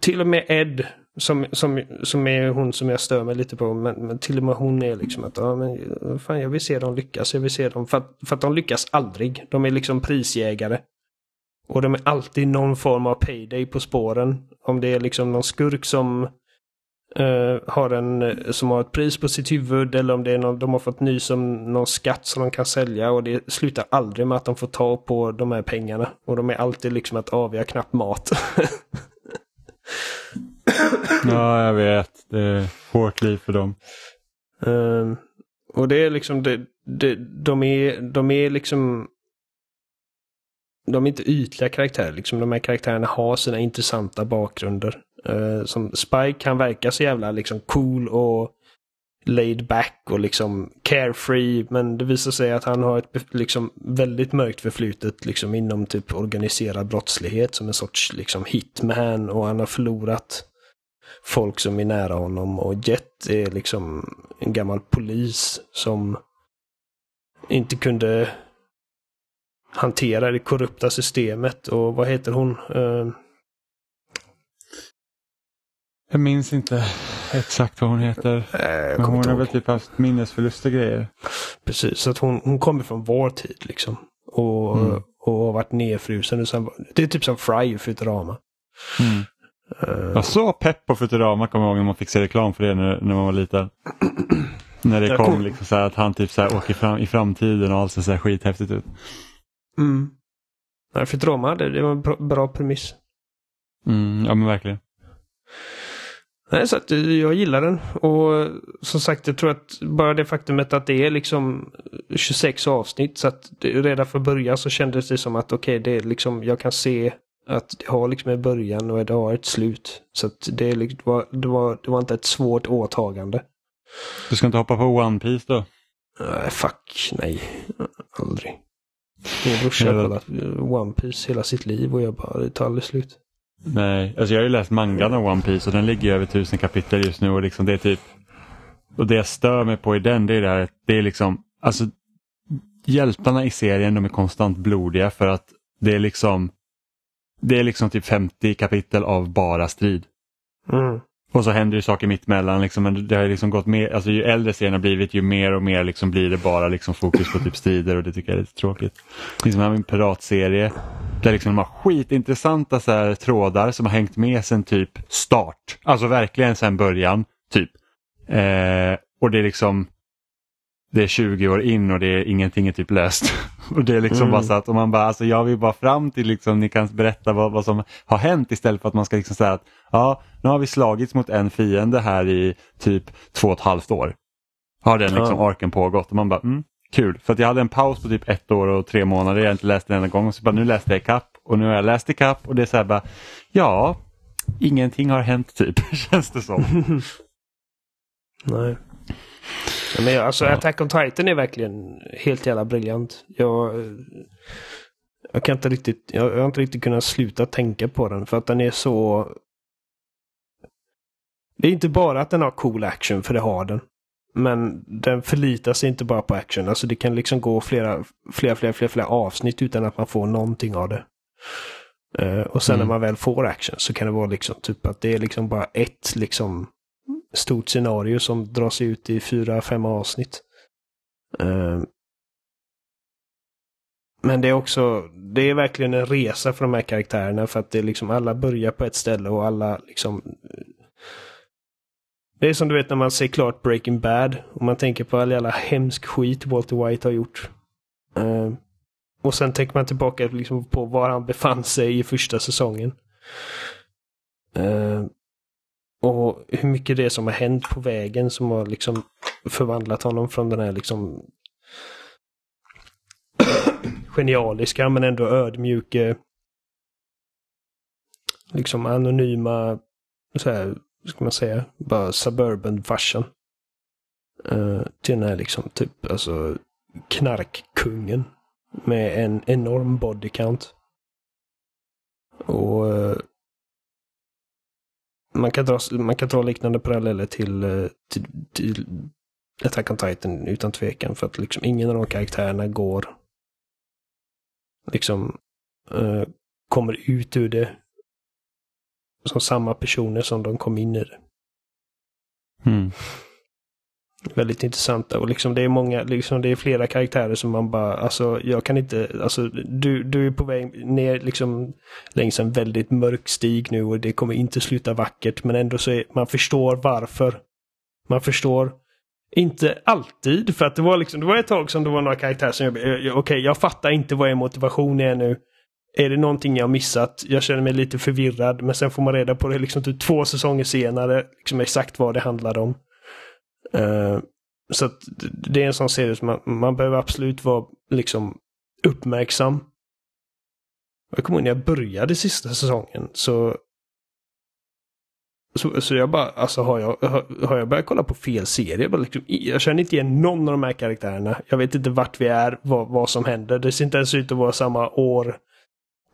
till och med Ed som, som, som är hon som jag stör mig lite på. Men, men till och med hon är liksom att ja, men, fan, jag vill se dem lyckas. Jag vill se dem för att, för att de lyckas aldrig. De är liksom prisjägare. Och de är alltid någon form av payday på spåren. Om det är liksom någon skurk som uh, har en som har ett pris på sitt huvud eller om det är någon, de har fått nys om någon skatt som de kan sälja och det slutar aldrig med att de får ta på de här pengarna. Och de är alltid liksom att avgöra knappt mat. ja, jag vet. Det är hårt liv för dem. Uh, och det är liksom, det, det, de, är, de är liksom de är inte ytliga karaktärer. Liksom, de här karaktärerna har sina intressanta bakgrunder. Uh, som Spike kan verka så jävla liksom, cool och laid back och liksom carefree. Men det visar sig att han har ett liksom, väldigt mörkt förflutet liksom, inom typ organiserad brottslighet som en sorts liksom, hitman. Och han har förlorat folk som är nära honom. Och Jet är liksom en gammal polis som inte kunde hantera det korrupta systemet. Och vad heter hon? Uh... Jag minns inte exakt vad hon heter. Äh, Men hon har väl typ haft minnesförlust och grejer. Precis, så att hon, hon kommer från vår tid liksom. Och, mm. och har varit nedfrusen. sen, det är typ som Fry i Futurama. Mm. Uh, jag så pepp på Futurama kommer jag ihåg när man fick se reklam för det när, när man var liten. när det kom liksom så att han typ så här åker fram i framtiden och allt ser så här skithäftigt ut. Mm. Ja, Futurama, det, det var en bra, bra premiss. Mm, ja men verkligen. Nej, så att jag gillar den. Och som sagt, jag tror att bara det faktumet att det är liksom 26 avsnitt så att redan från början så kändes det som att okej, okay, det är liksom, jag kan se att det har liksom en början och det har ett slut. Så att det, liksom, det, var, det, var, det var inte ett svårt åtagande. Du ska inte hoppa på One Piece då? Uh, fuck, nej. Aldrig. Min brorsa har kollat One Piece hela sitt liv och jag bara, det tar aldrig slut. Nej, alltså jag har ju läst mangan av One Piece och den ligger över tusen kapitel just nu och liksom det är typ och det jag stör mig på i den det är det här, det är liksom, alltså hjältarna i serien de är konstant blodiga för att det är liksom det är liksom typ 50 kapitel av bara strid. Mm. Och så händer ju saker mittemellan. Liksom, men det har liksom gått mer, alltså ju äldre serien har blivit ju mer och mer liksom blir det bara liksom fokus på typ strider och det tycker jag är lite tråkigt. Det är som en piratserie där liksom de har skitintressanta så här, trådar som har hängt med sen typ start. Alltså verkligen sen början. typ. Eh, och det är liksom det är 20 år in och det är ingenting är typ löst. och det är liksom mm. bara så att om man bara, alltså jag vill bara fram till liksom, ni kan berätta vad, vad som har hänt istället för att man ska liksom säga att ja, nu har vi slagits mot en fiende här i typ två och ett halvt år. Har den liksom ja. arken pågått och man bara, mm, kul. För att jag hade en paus på typ ett år och tre månader, jag har inte läst den enda gång. Så bara, nu läste jag ikapp och nu har jag läst ikapp och det är så här bara, ja, ingenting har hänt typ, känns det som. Nej. Ja, men alltså ja. Attack on Titan är verkligen helt jävla briljant. Jag, jag kan inte riktigt, jag, jag har inte riktigt kunnat sluta tänka på den för att den är så... Det är inte bara att den har cool action, för det har den. Men den förlitar sig inte bara på action. Alltså det kan liksom gå flera, flera, flera, flera, flera avsnitt utan att man får någonting av det. Uh, och sen mm. när man väl får action så kan det vara liksom typ att det är liksom bara ett liksom stort scenario som dras ut i fyra, fem avsnitt. Uh, men det är också, det är verkligen en resa för de här karaktärerna för att det är liksom alla börjar på ett ställe och alla liksom det är som du vet när man ser klart Breaking Bad och man tänker på all jävla hemsk skit Walter White har gjort. Uh, och sen tänker man tillbaka liksom på var han befann sig i första säsongen. Uh, och hur mycket det är som har hänt på vägen som har liksom förvandlat honom från den här liksom genialiska men ändå ödmjuke liksom anonyma så här, ska man säga, bara suburban-farsan. Uh, eh, till den här liksom typ, alltså knarkkungen. Med en enorm body count. Och uh, man, kan dra, man kan dra liknande paralleller till, uh, till, till Attack on Titan utan tvekan. För att liksom ingen av de karaktärerna går liksom kommer ut ur det som samma personer som de kom in i det. Mm. Väldigt intressant. Och liksom det är många, liksom det är flera karaktärer som man bara, alltså jag kan inte, alltså du, du är på väg ner liksom längs en väldigt mörk stig nu och det kommer inte sluta vackert men ändå så är, man förstår varför. Man förstår inte alltid, för att det var liksom, det var ett tag som det var några karaktärer som jag, okej, okay, jag fattar inte vad er motivation är nu. Är det någonting jag missat? Jag känner mig lite förvirrad. Men sen får man reda på det liksom typ två säsonger senare. Liksom exakt vad det handlade om. Uh, så att det är en sån serie som man, man behöver absolut vara liksom uppmärksam. Jag kommer ihåg när jag började sista säsongen så så, så jag bara, alltså har jag, har, har jag börjat kolla på fel serie? Jag, bara liksom, jag känner inte igen någon av de här karaktärerna. Jag vet inte vart vi är, vad, vad som händer. Det ser inte ens ut att vara samma år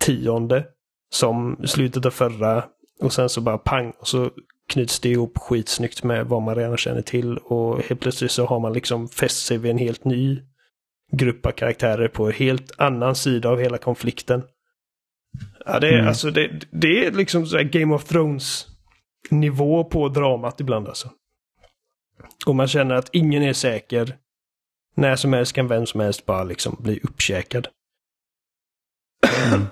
tionde som slutet av förra och sen så bara pang och så knyts det ihop skitsnyggt med vad man redan känner till och helt plötsligt så har man liksom fäst sig vid en helt ny grupp av karaktärer på en helt annan sida av hela konflikten. Ja, det är, mm. alltså, det, det är liksom så Game of Thrones nivå på dramat ibland alltså. Och man känner att ingen är säker. När som helst kan vem som helst bara liksom bli uppkäkad. Mm.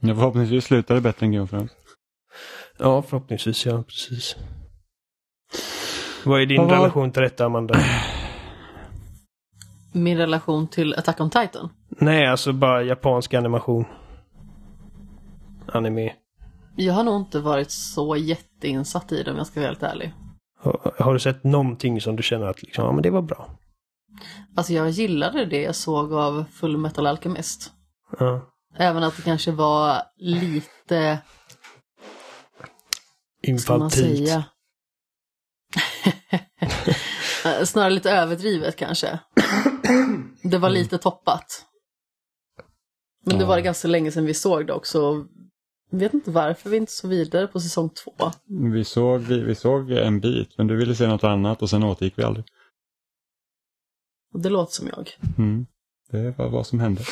Ja, förhoppningsvis slutar det bättre än Game of Thrones. Ja, förhoppningsvis ja, precis. Vad är din Vad relation till detta, Amanda? Min relation till Attack on Titan? Nej, alltså bara japansk animation. Anime. Jag har nog inte varit så jätteinsatt i det om jag ska vara helt ärlig. Har, har, du sett någonting som du känner att liksom, ja men det var bra? Alltså jag gillade det jag såg av Full Metal Alchemist. Ja. Även att det kanske var lite... Infantilt. Snarare lite överdrivet kanske. Det var lite toppat. Men det var det ganska länge sedan vi såg det också. Jag vet inte varför vi inte så vidare på säsong två. Vi såg, vi, vi såg en bit, men du ville se något annat och sen återgick vi aldrig. Och det låter som jag. Mm. Det var vad som hände.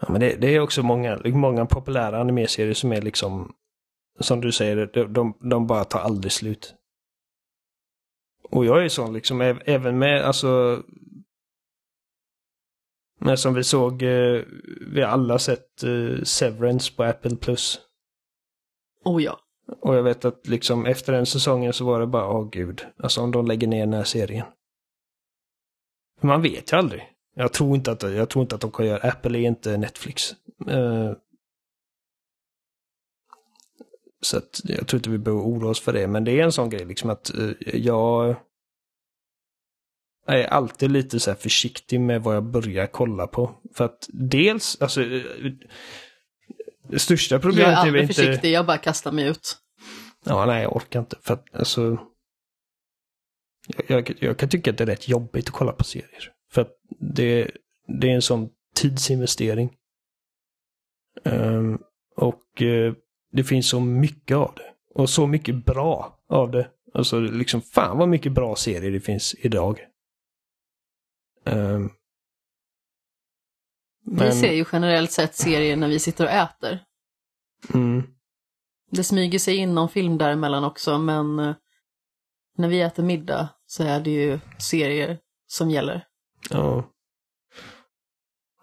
Ja, men det, det, är också många, många populära animeserier som är liksom, som du säger, de, de, de bara tar aldrig slut. Och jag är sån liksom, även med alltså men som vi såg, eh, vi har alla sett eh, Severance på Apple Plus. Oh ja. Och jag vet att liksom efter den säsongen så var det bara, åh oh, gud, alltså om de lägger ner den här serien. Man vet ju aldrig. Jag tror inte att, jag tror inte att de kan göra, Apple är inte Netflix. Uh, så att jag tror inte vi behöver oroa oss för det, men det är en sån grej liksom att uh, jag är alltid lite så försiktig med vad jag börjar kolla på. För att dels, alltså uh, det största problemet är Jag är aldrig försiktig, jag bara kastar mig ut. Ja, nej, jag orkar inte. För att alltså... Jag, jag, jag kan tycka att det är rätt jobbigt att kolla på serier. För att det, det är en sån tidsinvestering. Um, och uh, det finns så mycket av det. Och så mycket bra av det. Alltså liksom fan vad mycket bra serier det finns idag. Um, Vi ser ju generellt sett serier när vi sitter och äter. Mm. Det smyger sig in någon film däremellan också, men eh, när vi äter middag så är det ju serier som gäller. Ja.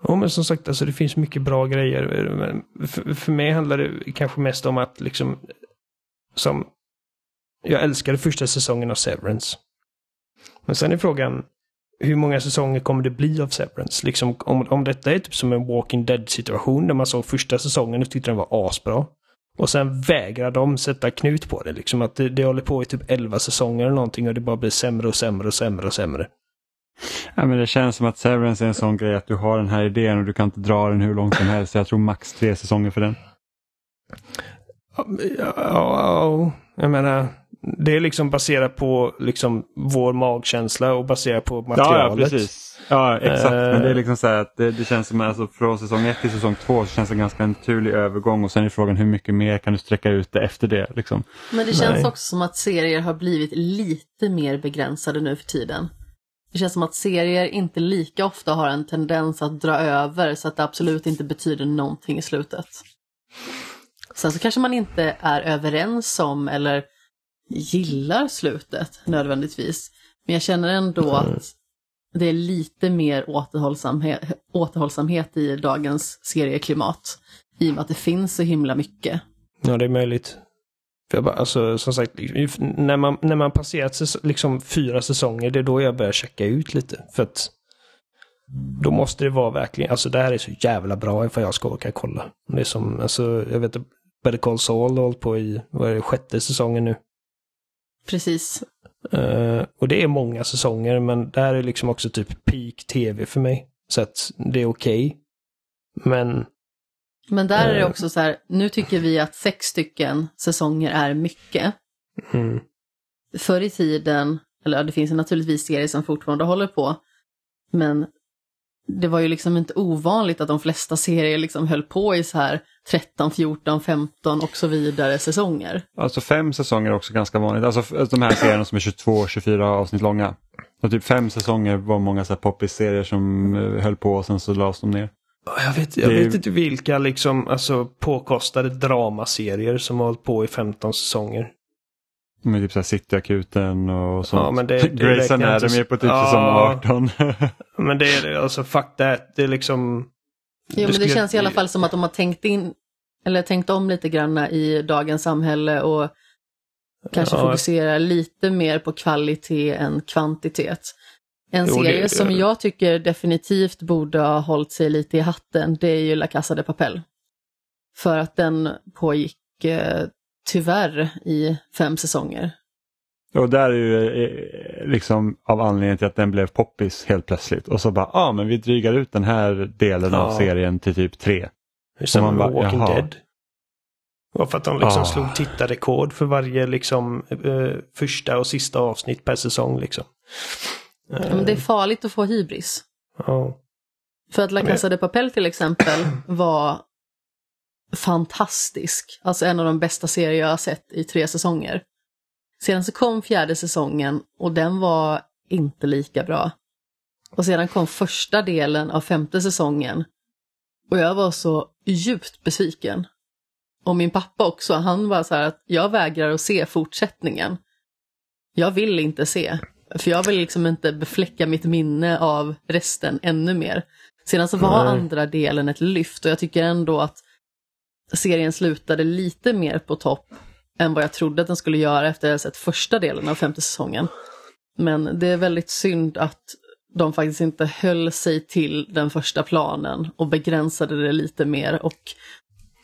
Ja, men som sagt, alltså det finns mycket bra grejer. Men för, för mig handlar det kanske mest om att liksom, som, jag älskade första säsongen av Severance. Men sen är frågan, hur många säsonger kommer det bli av Severance? Liksom, om, om detta är typ som en Walking Dead situation där man såg första säsongen och tyckte den var asbra. Och sen vägrar de sätta knut på det. Liksom att det, det håller på i typ 11 säsonger eller någonting och det bara blir sämre och sämre och sämre och sämre. Ja, men det känns som att Severance är en sån grej att du har den här idén och du kan inte dra den hur långt som helst. Jag tror max tre säsonger för den. Ja, ja, ja, jag menar, det är liksom baserat på liksom vår magkänsla och baserat på materialet. Ja, ja precis. Ja, exakt. Men det är liksom så här att det, det känns som att alltså, från säsong ett till säsong två så känns det en ganska naturlig övergång och sen är frågan hur mycket mer kan du sträcka ut det efter det. Liksom. Men det känns Nej. också som att serier har blivit lite mer begränsade nu för tiden. Det känns som att serier inte lika ofta har en tendens att dra över så att det absolut inte betyder någonting i slutet. Sen så kanske man inte är överens om eller gillar slutet nödvändigtvis. Men jag känner ändå mm. att det är lite mer återhållsamhet, återhållsamhet i dagens serieklimat. I och med att det finns så himla mycket. Ja, det är möjligt. För jag bara, alltså, som sagt, när man, när man passerat liksom fyra säsonger, det är då jag börjar checka ut lite. För att då måste det vara verkligen, alltså det här är så jävla bra för jag ska orka kolla. Det är som, alltså, jag vet Better Call Saul har hållit på i, vad är det, sjätte säsongen nu. Precis. Uh, och det är många säsonger, men det här är liksom också typ peak tv för mig. Så att det är okej. Okay. Men... Men där är det eh. också så här, nu tycker vi att sex stycken säsonger är mycket. Mm. Förr i tiden, eller det finns naturligtvis serier som fortfarande håller på, men det var ju liksom inte ovanligt att de flesta serier liksom höll på i så här 13, 14, 15 och så vidare säsonger. Alltså fem säsonger är också ganska vanligt. Alltså de här serierna som är 22, 24 avsnitt långa. Och typ fem säsonger var många så här poppis-serier som eh, höll på och sen så lades de ner. Jag vet, jag vet inte vilka liksom, alltså, påkostade dramaserier som har hållit på i 15 säsonger. Med typ såhär Cityakuten och sånt. Ja, men det, det Grace Anatomy är på typ ja, säsong 18. men det är alltså fuck that. Det är liksom... Jo, men det känns i alla fall som att de har tänkt in, eller tänkt om lite grann i dagens samhälle och kanske ja. fokuserar lite mer på kvalitet än kvantitet. En jo, serie det, som jag tycker definitivt borde ha hållit sig lite i hatten, det är ju La Casa de Papel. För att den pågick eh, tyvärr i fem säsonger. Och där är ju eh, liksom av anledningen till att den blev poppis helt plötsligt. Och så bara, ja ah, men vi drygar ut den här delen ja. av serien till typ tre. Som man bara, Walking Jaha. Dead. Och för att de liksom ah. slog tittarrekord för varje liksom eh, första och sista avsnitt per säsong liksom. Ja, men det är farligt att få hybris. Ja. För att La Casa de Papel till exempel var fantastisk. Alltså en av de bästa serier jag har sett i tre säsonger. Sedan så kom fjärde säsongen och den var inte lika bra. Och sedan kom första delen av femte säsongen. Och jag var så djupt besviken. Och min pappa också, han var så här att jag vägrar att se fortsättningen. Jag vill inte se. För jag vill liksom inte befläcka mitt minne av resten ännu mer. Sedan så var Nej. andra delen ett lyft och jag tycker ändå att serien slutade lite mer på topp än vad jag trodde att den skulle göra efter att jag sett första delen av femte säsongen. Men det är väldigt synd att de faktiskt inte höll sig till den första planen och begränsade det lite mer och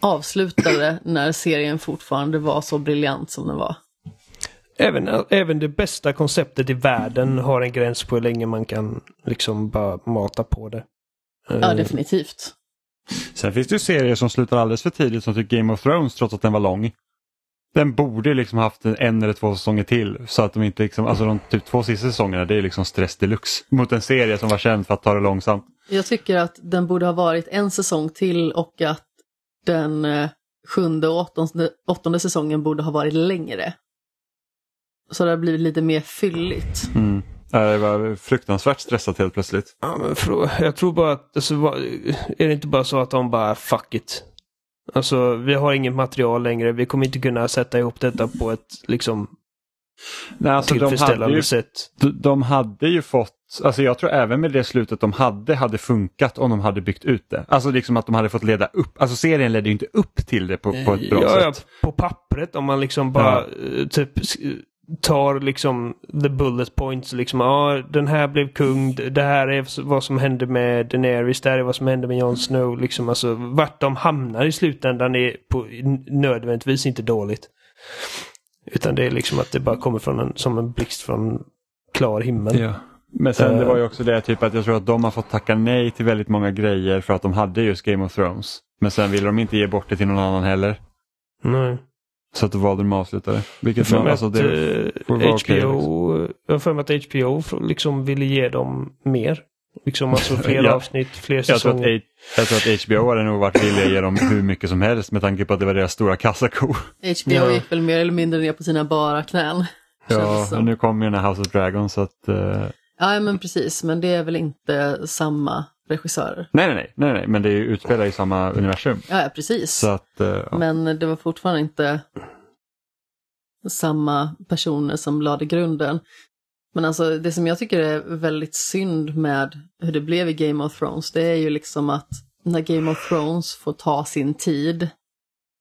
avslutade när serien fortfarande var så briljant som den var. Även, även det bästa konceptet i världen har en gräns på hur länge man kan liksom bara mata på det. Ja, eh, definitivt. Sen finns det ju serier som slutar alldeles för tidigt som typ Game of Thrones trots att den var lång. Den borde liksom haft en eller två säsonger till så att de inte liksom, alltså de typ två sista säsongerna det är liksom stress deluxe mot en serie som var känd för att ta det långsamt. Jag tycker att den borde ha varit en säsong till och att den eh, sjunde och åttonde, åttonde säsongen borde ha varit längre. Så det har blivit lite mer fylligt. Mm. Det var fruktansvärt stressat helt plötsligt. Ja, men för, jag tror bara att, alltså, är det inte bara så att de bara fuck it. Alltså vi har inget material längre, vi kommer inte kunna sätta ihop detta på ett liksom Nej, alltså tillfredsställande de ju, sätt. De, de hade ju fått, alltså jag tror även med det slutet de hade, hade funkat om de hade byggt ut det. Alltså liksom att de hade fått leda upp, alltså serien ledde ju inte upp till det på, på ett bra ja, sätt. Ja, på pappret om man liksom bara ja. typ tar liksom the bullet points. Liksom, ja, den här blev kung, det här är vad som hände med Daenerys, det här är vad som hände med Jon Snow. Liksom, alltså, vart de hamnar i slutändan är på, nödvändigtvis inte dåligt. Utan det är liksom att det bara kommer från en, som en blixt från klar himmel. Ja. Men sen uh, det var ju också det typ att jag tror att de har fått tacka nej till väldigt många grejer för att de hade just Game of Thrones. Men sen ville de inte ge bort det till någon annan heller. Nej. Så att då valde de att avsluta det. Vilket man, alltså det HBO, okay, liksom. Jag har för mig att HBO liksom ville ge dem mer. Liksom alltså fler ja. avsnitt, fler säsonger. Jag jag tror att HBO hade nog varit villiga att ge dem hur mycket som helst med tanke på att det var deras stora kassako. HBO ja. gick väl mer eller mindre ner på sina bara knän. Ja, och nu kommer ju den här House of Dragon så att... Uh... Ja, men precis, men det är väl inte samma regissörer? Nej, nej, nej, nej, nej. men det utspelar i samma universum. Ja, precis. Så att, uh, ja. Men det var fortfarande inte samma personer som lade grunden. Men alltså det som jag tycker är väldigt synd med hur det blev i Game of Thrones, det är ju liksom att när Game of Thrones får ta sin tid,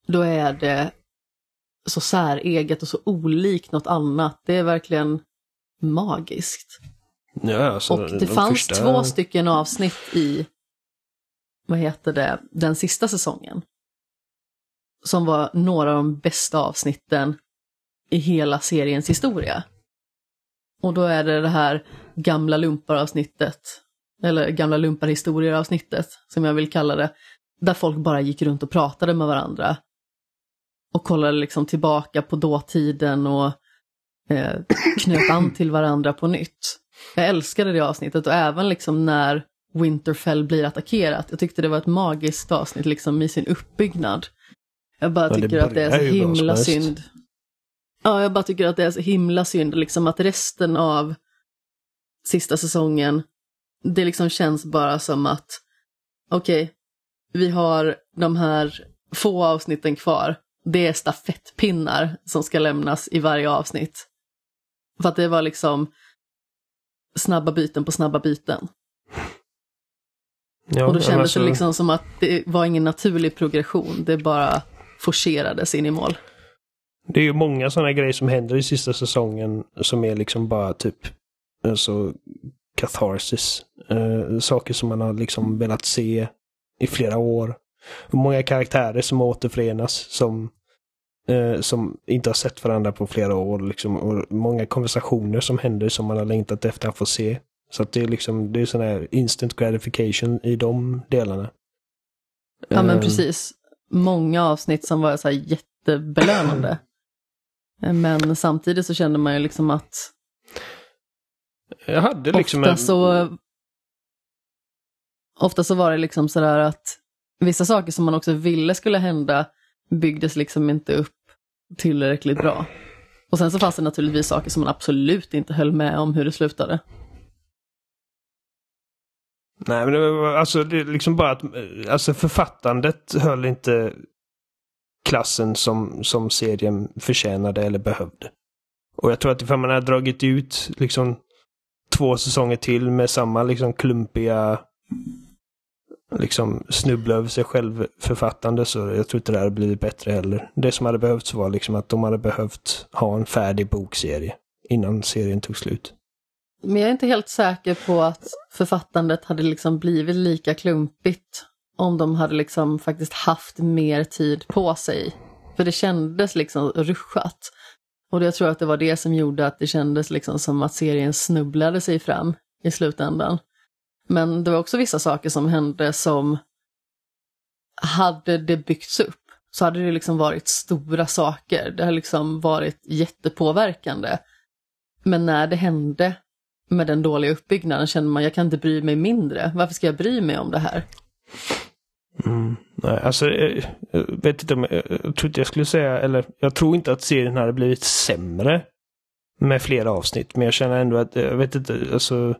då är det så säreget och så olikt något annat. Det är verkligen magiskt. Ja, alltså, och det de fanns första... två stycken avsnitt i, vad heter det, den sista säsongen. Som var några av de bästa avsnitten i hela seriens historia. Och då är det det här gamla lumpar-avsnittet, eller gamla lumpar-historier-avsnittet, som jag vill kalla det, där folk bara gick runt och pratade med varandra. Och kollade liksom tillbaka på dåtiden och eh, knöt an till varandra på nytt. Jag älskade det avsnittet och även liksom när Winterfell blir attackerat. Jag tyckte det var ett magiskt avsnitt liksom i sin uppbyggnad. Jag bara tycker att det är så himla synd. Ja, jag bara tycker att det är så himla synd liksom att resten av sista säsongen, det liksom känns bara som att okej, okay, vi har de här få avsnitten kvar. Det är stafettpinnar som ska lämnas i varje avsnitt. För att det var liksom snabba byten på snabba byten. Ja, och då kändes alltså... det liksom som att det var ingen naturlig progression, det bara forcerades in i mål. Det är ju många sådana grejer som händer i sista säsongen som är liksom bara typ alltså catharsis. Uh, saker som man har liksom velat se i flera år. många karaktärer som återförenas som, uh, som inte har sett varandra på flera år. Liksom, och många konversationer som händer som man har längtat efter att få se. Så att det är liksom, det är sån här instant gratification i de delarna. Ja men uh, precis. Många avsnitt som var så här jättebelönande. Men samtidigt så kände man ju liksom att jag hade liksom ofta en... så Ofta så var det liksom sådär att vissa saker som man också ville skulle hända byggdes liksom inte upp tillräckligt bra. Och sen så fanns det naturligtvis saker som man absolut inte höll med om hur det slutade. Nej, men det var, alltså det är liksom bara att eh, alltså författandet höll inte klassen som, som serien förtjänade eller behövde. Och jag tror att ifall man hade dragit ut liksom två säsonger till med samma liksom klumpiga liksom snubbla över sig själv författande så jag tror inte det hade blivit bättre heller. Det som hade behövts var liksom att de hade behövt ha en färdig bokserie innan serien tog slut. Men jag är inte helt säker på att författandet hade liksom blivit lika klumpigt om de hade liksom faktiskt haft mer tid på sig. För det kändes liksom ruschat. Och jag tror att det var det som gjorde att det kändes liksom som att serien snubblade sig fram i slutändan. Men det var också vissa saker som hände som hade det byggts upp så hade det liksom varit stora saker. Det har liksom varit jättepåverkande. Men när det hände med den dåliga uppbyggnaden kände man jag kan inte bry mig mindre. Varför ska jag bry mig om det här? Mm. Nej, alltså jag, jag vet inte om jag, jag tror inte jag skulle säga, eller jag tror inte att serien hade blivit sämre. med flera avsnitt. Men jag känner ändå att, jag vet inte, alltså.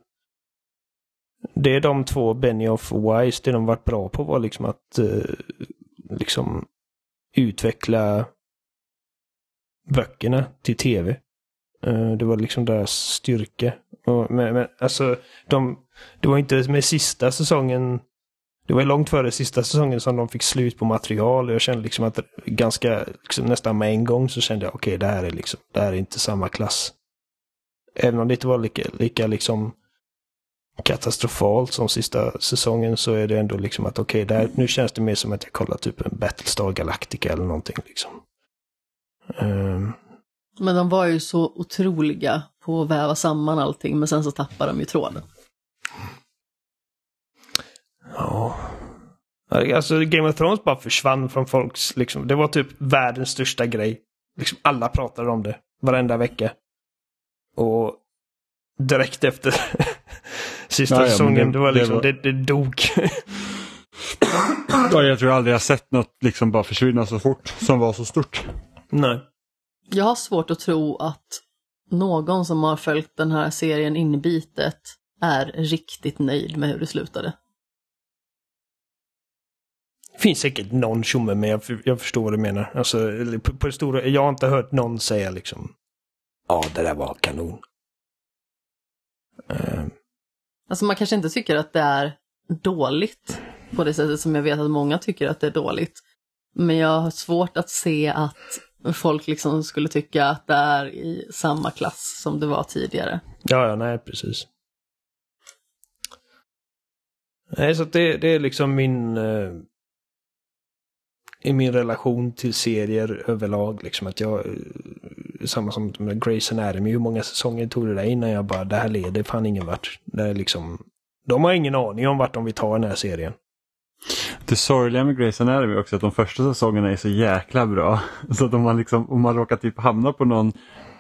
Det är de två, Benioff och Wise, det de varit bra på var liksom att eh, liksom utveckla böckerna till tv. Eh, det var liksom deras styrka. Och, men, men, alltså, de, det var inte med sista säsongen det var långt före sista säsongen som de fick slut på material. Jag kände liksom att ganska, liksom nästan med en gång så kände jag okej, okay, det här är liksom, det här är inte samma klass. Även om det inte var lika, lika liksom katastrofalt som sista säsongen så är det ändå liksom att okej, okay, nu känns det mer som att jag kollar typ en Battlestar Galactica eller någonting liksom. Um... Men de var ju så otroliga på att väva samman allting, men sen så tappade de ju tråden. Ja. Alltså Game of Thrones bara försvann från folks, liksom. Det var typ världens största grej. Liksom alla pratade om det varenda vecka. Och direkt efter sista ja, ja, säsongen, det, det, var liksom, det, var... det, det dog. ja, jag tror aldrig jag sett något liksom bara försvinna så fort som var så stort. Nej. Jag har svårt att tro att någon som har följt den här serien inbitet är riktigt nöjd med hur det slutade. Det finns säkert någon tjomme, men jag, jag förstår vad du menar. Alltså, på, på det stora, jag har inte hört någon säga liksom Ja, det där var kanon. Uh. Alltså man kanske inte tycker att det är dåligt på det sättet som jag vet att många tycker att det är dåligt. Men jag har svårt att se att folk liksom skulle tycka att det är i samma klass som det var tidigare. Ja, ja, nej, precis. Nej, så det, det är liksom min... Eh, i min relation till serier överlag. Liksom att jag, eh, samma som med Grey's Anatomy, hur många säsonger tog det där innan jag bara, det här leder fan ingen vart. Det är liksom, de har ingen aning om vart de vill ta den här serien. Det sorgliga med Grey's Anatomy är också att de första säsongerna är så jäkla bra. Så att om man, liksom, om man råkar typ hamna på någon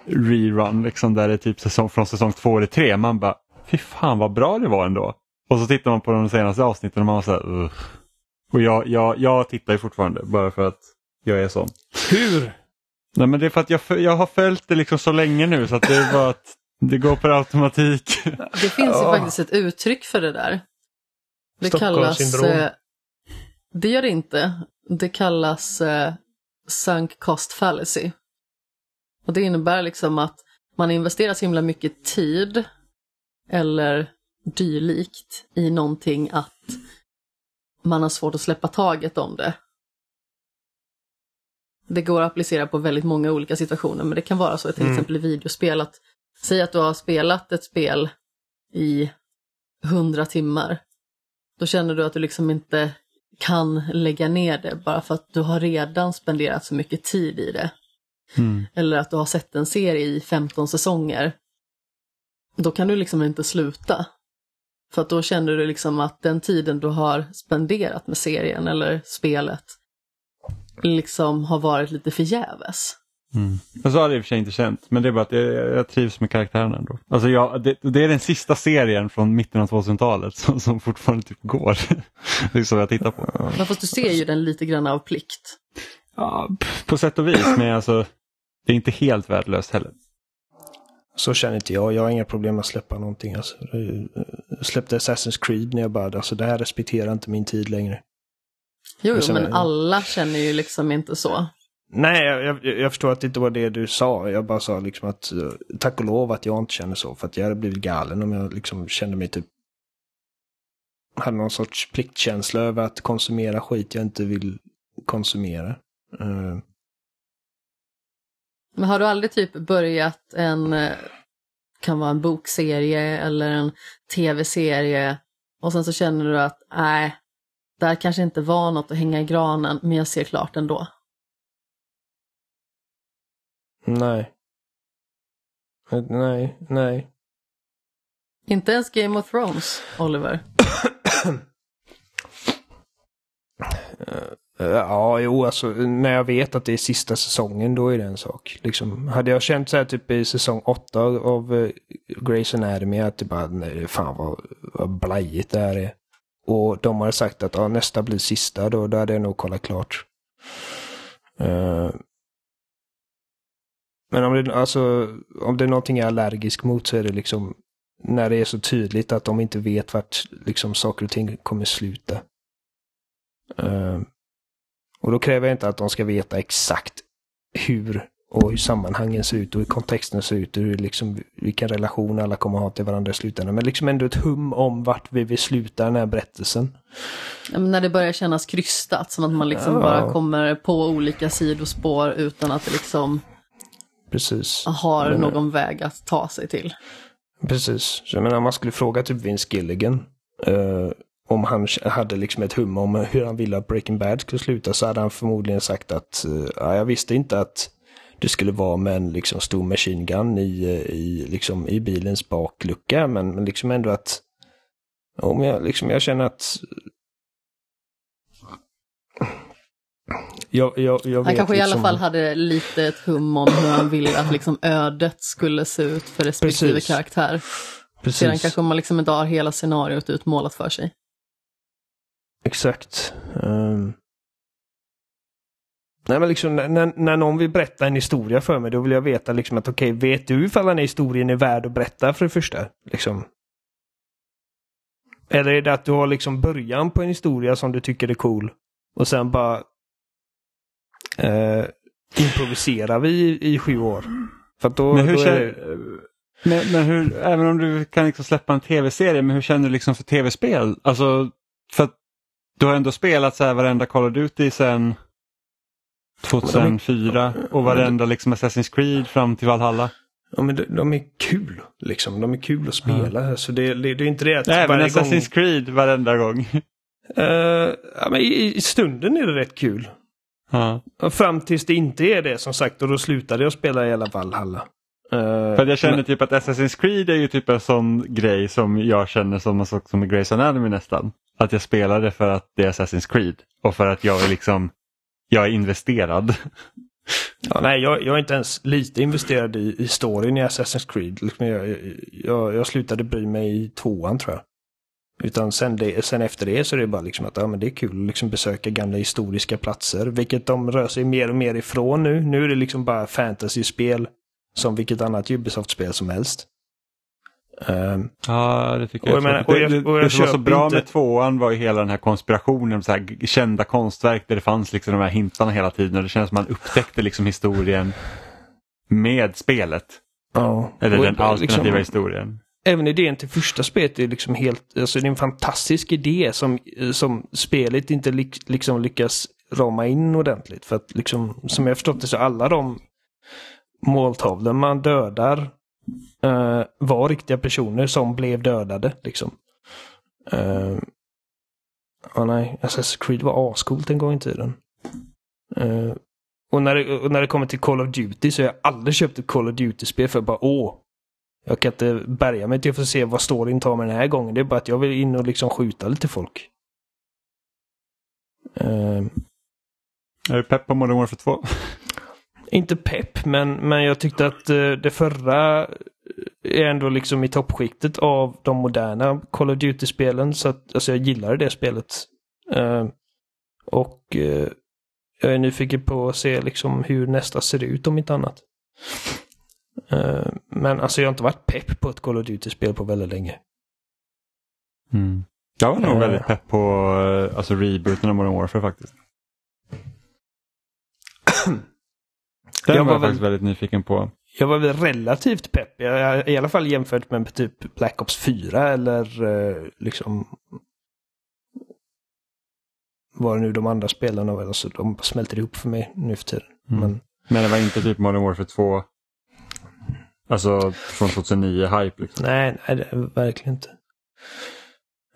rerun liksom där det är typ säsong, från säsong två eller tre, man bara, fy fan vad bra det var ändå. Och så tittar man på de senaste avsnitten och man var så här, Ugh. Och jag, jag, jag tittar ju fortfarande bara för att jag är sån. Hur? Nej men det är för att jag, jag har följt det liksom så länge nu så att det är bara att det går per automatik. Det finns ju faktiskt ett uttryck för det där. Det kallas... Eh, det gör det inte. Det kallas eh, sunk cost fallacy. Och det innebär liksom att man investerar så himla mycket tid eller dylikt i någonting att man har svårt att släppa taget om det. Det går att applicera på väldigt många olika situationer, men det kan vara så till mm. exempel i videospel att säg att du har spelat ett spel i hundra timmar. Då känner du att du liksom inte kan lägga ner det bara för att du har redan spenderat så mycket tid i det. Mm. Eller att du har sett en serie i 15 säsonger. Då kan du liksom inte sluta. För att då känner du liksom att den tiden du har spenderat med serien eller spelet liksom har varit lite förgäves. Mm. Och så har det i och för sig inte känt, men det är bara att jag, jag trivs med karaktären ändå. Alltså jag, det, det, är den sista serien från mitten av 2000-talet som, som fortfarande typ går. det är så jag tittar på. Men fast du ser ju den lite grann av plikt. Ja, på sätt och vis, men alltså det är inte helt värdelöst heller. Så känner inte jag. Jag har inga problem att släppa någonting. Alltså, jag släppte Assassin's Creed när jag bara, alltså det här respekterar inte min tid längre. Jo, jo men alla känner ju liksom inte så. Nej, jag, jag, förstår att det inte var det du sa. Jag bara sa liksom att tack och lov att jag inte känner så. För att jag hade blivit galen om jag liksom kände mig typ... Hade någon sorts pliktkänsla över att konsumera skit jag inte vill konsumera. Uh, men har du aldrig typ börjat en, eh, kan vara en bokserie eller en tv-serie och sen så känner du att nej, där kanske inte var något att hänga i granen, men jag ser klart ändå. Nej. Nej, nej. Inte ens Game of Thrones, Oliver. Eh, Eh, ja, jo, alltså när jag vet att det är sista säsongen då är det en sak. Liksom, hade jag känt så här typ i säsong åtta av uh, Grey's Anatomy att det bara, nej, fan vad, vad blajigt det här är. Och de hade sagt att ja, nästa blir sista, då, då hade jag nog kollat klart. Uh, Men om det, alltså, om det är någonting jag är allergisk mot så är det liksom när det är så tydligt att de inte vet vart liksom, saker och ting kommer sluta. Uh, och då kräver jag inte att de ska veta exakt hur och hur sammanhangen ser ut och hur kontexten ser ut och hur, liksom, vilken relation alla kommer att ha till varandra i slutändan. Men liksom ändå ett hum om vart vi vill sluta den här berättelsen. Ja, när det börjar kännas krystat, som att man liksom ja. bara kommer på olika sidospår utan att det liksom Precis. har men, någon väg att ta sig till. Precis. Så jag menar, man skulle fråga typ Vince Gilligan uh, om han hade liksom ett hum om hur han ville att Breaking Bad skulle sluta så hade han förmodligen sagt att uh, ja, jag visste inte att det skulle vara med en liksom stor machine gun i, i, liksom, i bilens baklucka. Men, men liksom ändå att om jag, liksom, jag känner att jag, jag, jag han kanske liksom... i alla liksom- fall hade lite ett hum om hur han ville att liksom ödet skulle se ut för respektive Precis. karaktär. Precis. Sedan kanske man liksom inte har hela scenariot utmålat för sig. Exakt. Um... Nej, men liksom, när, när någon vill berätta en historia för mig, då vill jag veta liksom att okej, okay, vet du ifall den här historien är värd att berätta för det första? Liksom. Eller är det att du har liksom början på en historia som du tycker är cool och sen bara eh, improviserar vi i, i sju år? För då, men hur då är det... men, men, hur, även om du kan liksom släppa en tv-serie, men hur känner du liksom för tv-spel? Alltså, för att du har ändå spelat så här varenda Call of Duty sen 2004 och varenda liksom Assassin's Creed fram till Valhalla. Ja men de, de är kul liksom. De är kul att spela. Mm. Så det, det, det, är inte det att Även Assassin's gång... Creed varenda gång. Uh, ja, men i, i, stunden är det rätt kul. Ja. Fram tills det inte är det som sagt och då slutade jag spela i alla Valhalla. Uh, För jag känner men... typ att Assassin's Creed är ju typ en sån grej som jag känner som en sak som är Grace Anatomy nästan. Att jag spelar det för att det är Assassin's Creed och för att jag är liksom jag är investerad. Ja, nej, jag, jag, är inte ens lite investerad i, i storyn i Assassin's Creed. Liksom, jag, jag, jag slutade bry mig i tvåan tror jag. Utan sen, det, sen efter det så är det bara liksom att ja, men det är kul att liksom besöka gamla historiska platser. Vilket de rör sig mer och mer ifrån nu. Nu är det liksom bara fantasy-spel som vilket annat Ubisoft-spel som helst. Um, ja, det tycker jag. Och jag menar, och jag, och jag det, som var så bra inte... med tvåan var ju hela den här konspirationen, så här kända konstverk där det fanns liksom de här hintarna hela tiden och det känns som man upptäckte liksom historien med spelet. Ja. Eller den alternativa liksom, historien. Även idén till första spelet är liksom helt, alltså det är en fantastisk idé som, som spelet inte li, liksom lyckas rama in ordentligt. För att liksom, som jag förstått det så alla de måltavlor man dödar uh, var riktiga personer som blev dödade. Liksom. Uh, oh, nej, Assassin's Creed var ascoolt en gång i tiden. Uh, och, när det, och när det kommer till Call of Duty så har jag aldrig köpt ett Call of Duty-spel för bara åh, jag kan inte bärga mig till att få se vad storyn tar mig den här gången. Det är bara att jag vill in och liksom skjuta lite folk. Uh, är du pepp på Modern Warfare 2? Inte pepp, men, men jag tyckte att uh, det förra är ändå liksom i toppskiktet av de moderna Call of Duty-spelen. Så att alltså jag gillade det spelet. Uh, och uh, jag är nyfiken på att se liksom hur nästa ser ut om inte annat. Uh, men alltså jag har inte varit pepp på ett Call of Duty-spel på väldigt länge. Mm. Jag var nog väldigt pepp på alltså rebooten av Modern Warfare faktiskt. Den jag var, var faktiskt väldigt nyfiken på. Jag var väl relativt pepp. Jag, I alla fall jämfört med typ Black Ops 4 eller uh, liksom det nu de andra spelarna var. Alltså, de smälter ihop för mig nu för tiden. Mm. Men... Men det var inte typ Modern Warfare 2? Alltså från 2009-hype liksom? Nej, nej det verkligen inte.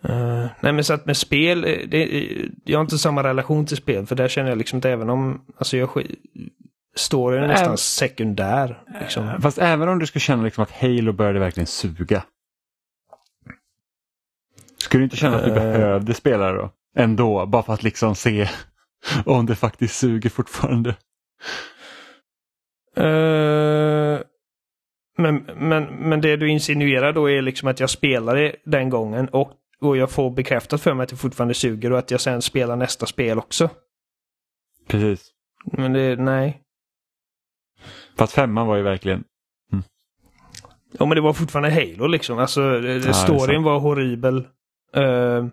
Uh, nej men så att med spel, eh, det, jag har inte samma relation till spel för där känner jag liksom att även om, alltså jag storyn är nästan även, sekundär. Liksom. Fast även om du skulle känna liksom att Halo började verkligen suga. Skulle du inte känna att du uh, behövde spela då? Ändå, bara för att liksom se om det faktiskt suger fortfarande. Uh, men, men, men det du insinuerar då är liksom att jag spelade den gången och, och jag får bekräftat för mig att det fortfarande suger och att jag sen spelar nästa spel också. Precis. Men det, nej. Fast femman var ju verkligen... Mm. Ja men det var fortfarande Halo liksom. Alltså ja, storyn var horribel. Uh,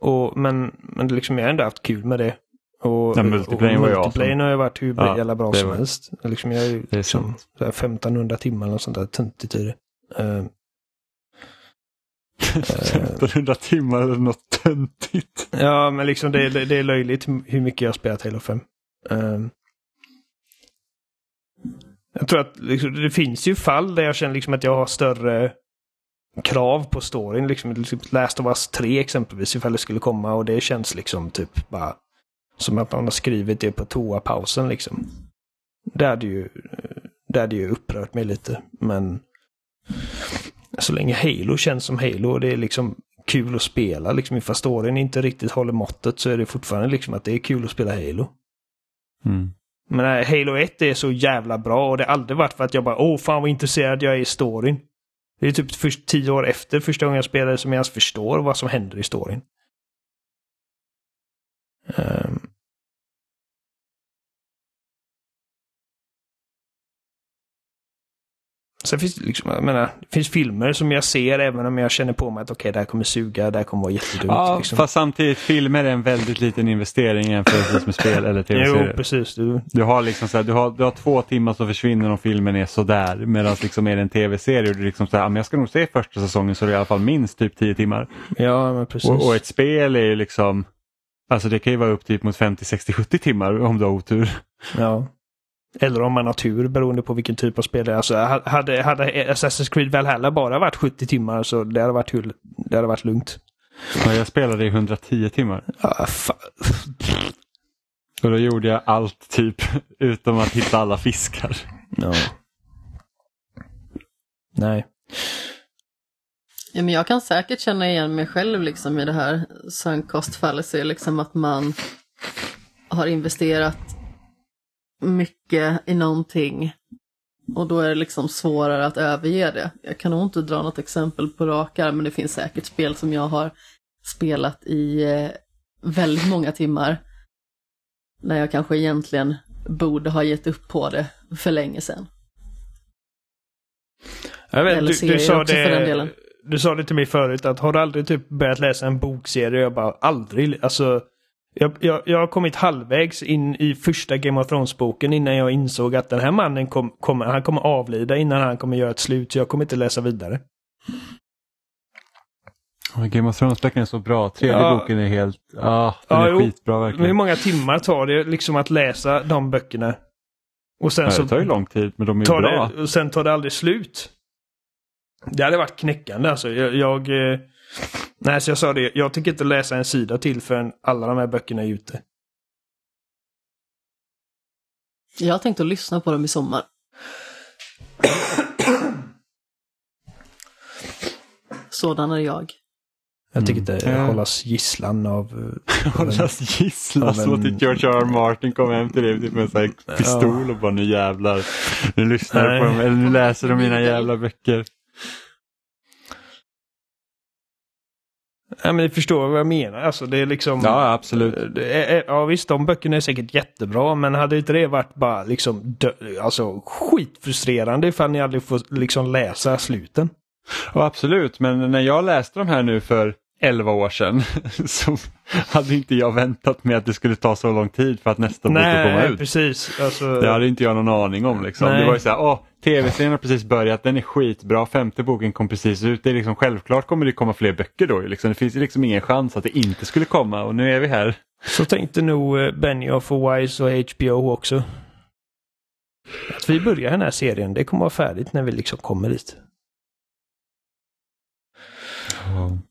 och, men, men liksom, jag har ändå haft kul med det. Och, ja, multiplayern var jag Multiplayern har ju varit hur ja, jävla bra som var... helst. Liksom, jag är ju liksom, 1500 timmar eller sånt där töntigt i det. Uh, 1500 timmar eller något töntigt. Ja, men liksom det, det, det, är löjligt hur mycket jag har spelat Halo 5. Uh, jag tror att liksom, det finns ju fall där jag känner liksom att jag har större krav på storyn. Liksom, liksom Last of Us 3 exempelvis, ifall det skulle komma och det känns liksom typ bara som att man har skrivit det på toapausen liksom. Det hade ju, det hade ju upprört mig lite, men så länge Halo känns som Halo och det är liksom kul att spela, liksom ifall storyn inte riktigt håller måttet så är det fortfarande liksom att det är kul att spela Halo. Mm. Men Halo 1 är så jävla bra och det har aldrig varit för att jag bara åh fan vad intresserad jag är i storyn. Det är typ först tio år efter första gången jag spelade som jag ens förstår vad som händer i storyn. Um, Sen finns det liksom, jag menar, det finns filmer som jag ser även om jag känner på mig att okej, okay, det här kommer suga, det här kommer vara jättedumt. Ja, liksom. fast samtidigt, filmer är en väldigt liten investering jämfört med spel eller tv-serier. Jo, precis. Du... Du, har liksom så här, du, har, du har två timmar som försvinner om filmen är sådär. Medan liksom är det en tv-serie och du liksom så här, men jag ska nog se första säsongen så det är i alla fall minst typ tio timmar. Ja, men precis. Och, och ett spel är ju liksom, alltså det kan ju vara upp typ mot 50, 60, 70 timmar om du har otur. Ja. Eller om man har tur beroende på vilken typ av spel det är. Alltså, hade, hade Assassin's Creed Valhalla bara varit 70 timmar så det hade varit, det hade varit lugnt. Ja, jag spelade i 110 timmar. Ah, och då gjorde jag allt typ utom att hitta alla fiskar. Ja. Nej. Ja, men jag kan säkert känna igen mig själv liksom i det här sunk cost fallacy, liksom att man har investerat mycket i någonting och då är det liksom svårare att överge det. Jag kan nog inte dra något exempel på rakar men det finns säkert spel som jag har spelat i eh, väldigt många timmar. När jag kanske egentligen borde ha gett upp på det för länge sedan. Jag vet, Eller du, du sa det, Du sa det till mig förut att har du aldrig typ börjat läsa en bokserie? Jag bara aldrig. Alltså jag, jag, jag har kommit halvvägs in i första Game of Thrones-boken innan jag insåg att den här mannen kom, kommer, han kommer avlida innan han kommer göra ett slut. Så jag kommer inte läsa vidare. Game of Thrones-böckerna är så bra. Tredje ja. boken är helt... Ah, den ja, är skitbra verkligen. Hur många timmar tar det liksom att läsa de böckerna? Och sen ja, det tar ju lång tid, men de är bra. Det, och sen tar det aldrig slut. Det hade varit knäckande alltså. Jag... jag eh, Nej, så jag sa det. Jag tycker inte läsa en sida till förrän alla de här böckerna är ute. Jag har tänkt att lyssna på dem i sommar. Sådan är jag. Jag tycker inte mm. hållas gisslan av... hållas gisslan? Så att George R. R. Martin kom hem till dig typ med en pistol och bara nu jävlar. Nu lyssnar du på dem, eller nu läser de mina jävla böcker. Ja, men ni förstår vad jag menar. Alltså, det är liksom... Ja, absolut. Är, ja, visst, de böckerna är säkert jättebra, men hade inte det varit bara liksom dö, alltså, skitfrustrerande ifall ni aldrig får liksom läsa sluten? Ja, absolut, men när jag läste de här nu för 11 år sedan så hade inte jag väntat mig att det skulle ta så lång tid för att nästa bok ska komma ut. precis. Alltså... Det hade inte jag någon aning om. Liksom. Det var ju så här, åh, tv-serien har precis börjat, den är skitbra, femte boken kom precis ut. Det är liksom, självklart kommer det komma fler böcker då. Liksom. Det finns liksom ingen chans att det inte skulle komma och nu är vi här. Så tänkte nog eh, Benioff och Wise och HBO också. Att vi börjar den här serien, det kommer vara färdigt när vi liksom kommer dit.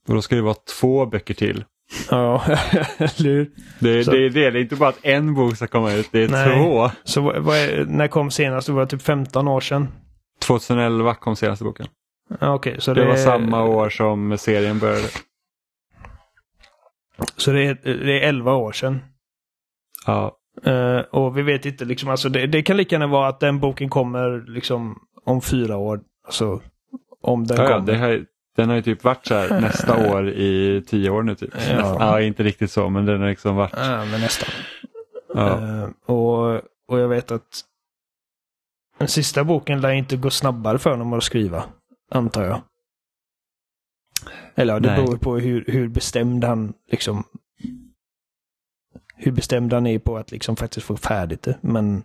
Och då ska det vara två böcker till. Ja, eller hur? Det, så. det är det, det är inte bara att en bok ska komma ut, det är Nej. två. Så vad är, när kom senast? Det var typ 15 år sedan? 2011 kom senaste boken. Ja, okay, så det, det var samma år som serien började. Så det är, det är 11 år sedan? Ja. Uh, och vi vet inte, liksom, alltså det, det, kan lika gärna vara att den boken kommer liksom om fyra år. Alltså, om den ja, kommer. Ja, det här, den har ju typ varit så här nästa år i tio år nu typ. Ja. ja, inte riktigt så men den har liksom varit. Ja, men nästan. Ja. Uh, och, och jag vet att Den sista boken lär inte gå snabbare för honom att skriva, antar jag. Eller ja, det Nej. beror på hur, hur bestämd han liksom... Hur bestämd han är på att liksom faktiskt få färdigt det, men...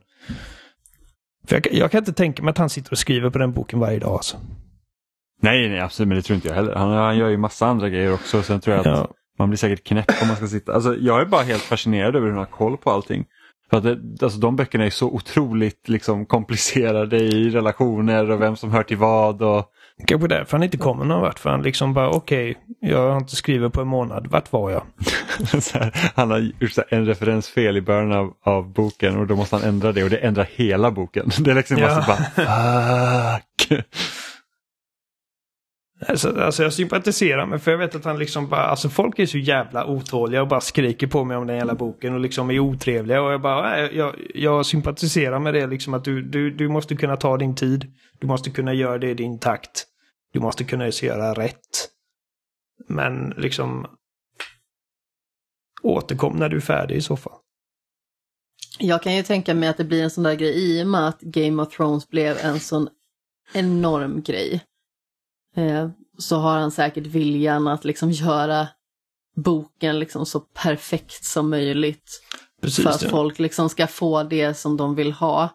För jag, jag kan inte tänka mig att han sitter och skriver på den boken varje dag alltså. Nej, nej absolut, men det tror inte jag heller. Han, han gör ju massa andra grejer också. Sen tror jag att Ja. man blir säkert knäpp om man ska sitta. Alltså, jag är bara helt fascinerad över hur han har koll på allting. För att det, alltså, de böckerna är så otroligt liksom, komplicerade i relationer och vem som hör till vad. Och... Kanske därför han inte kommer någon vart. För han liksom bara, okej, jag har inte skrivit på en månad. Vart var jag? här, han har gjort en referensfel i början av, av boken och då måste han ändra det och det ändrar hela boken. Det är liksom Ja. bara fuck. Alltså, alltså jag sympatiserar med för jag vet att han liksom bara, alltså folk är så jävla otåliga och bara skriker på mig om den hela boken och liksom är otrevliga och jag bara, nej, jag, jag sympatiserar med det liksom att du, du, du måste kunna ta din tid. Du måste kunna göra det i din takt. Du måste kunna göra rätt. Men liksom återkom när du är färdig i så fall. Jag kan ju tänka mig att det blir en sån där grej i och med att Game of Thrones blev en sån enorm grej. Eh, så har han säkert viljan att liksom göra boken liksom så perfekt som möjligt. Precis. för att ja. folk liksom ska få det som de vill ha.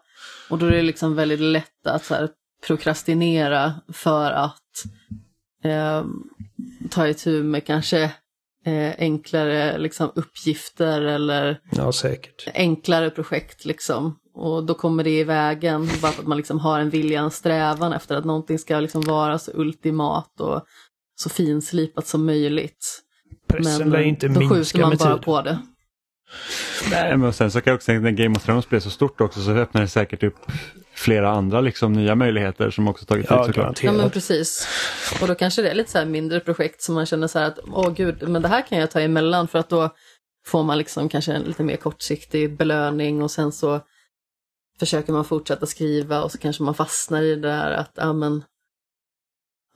Och då är det liksom väldigt lätt att så här, prokrastinera för att eh, ta itu med kanske eh, enklare liksom, uppgifter eller Ja, enklare projekt liksom. Och då kommer det i vägen bara för att man liksom har en vilja, en strävan efter att någonting ska liksom vara så ultimat och så finslipat som möjligt. Pressen Men lär inte då skjuter minska man med bara tid. på det. Nej, men sen så kan jag också tänka när Game of Thrones blev så stort också så öppnar det säkert upp flera andra liksom, nya möjligheter som också tagit tid Ja, såklart. Ja men precis. Och då kanske det är lite så här mindre projekt som man känner så här att åh gud, men det här kan jag ta emellan för att då får man liksom kanske en lite mer kortsiktig belöning och sen så försöker man fortsätta skriva och så kanske man fastnar i det där att ja men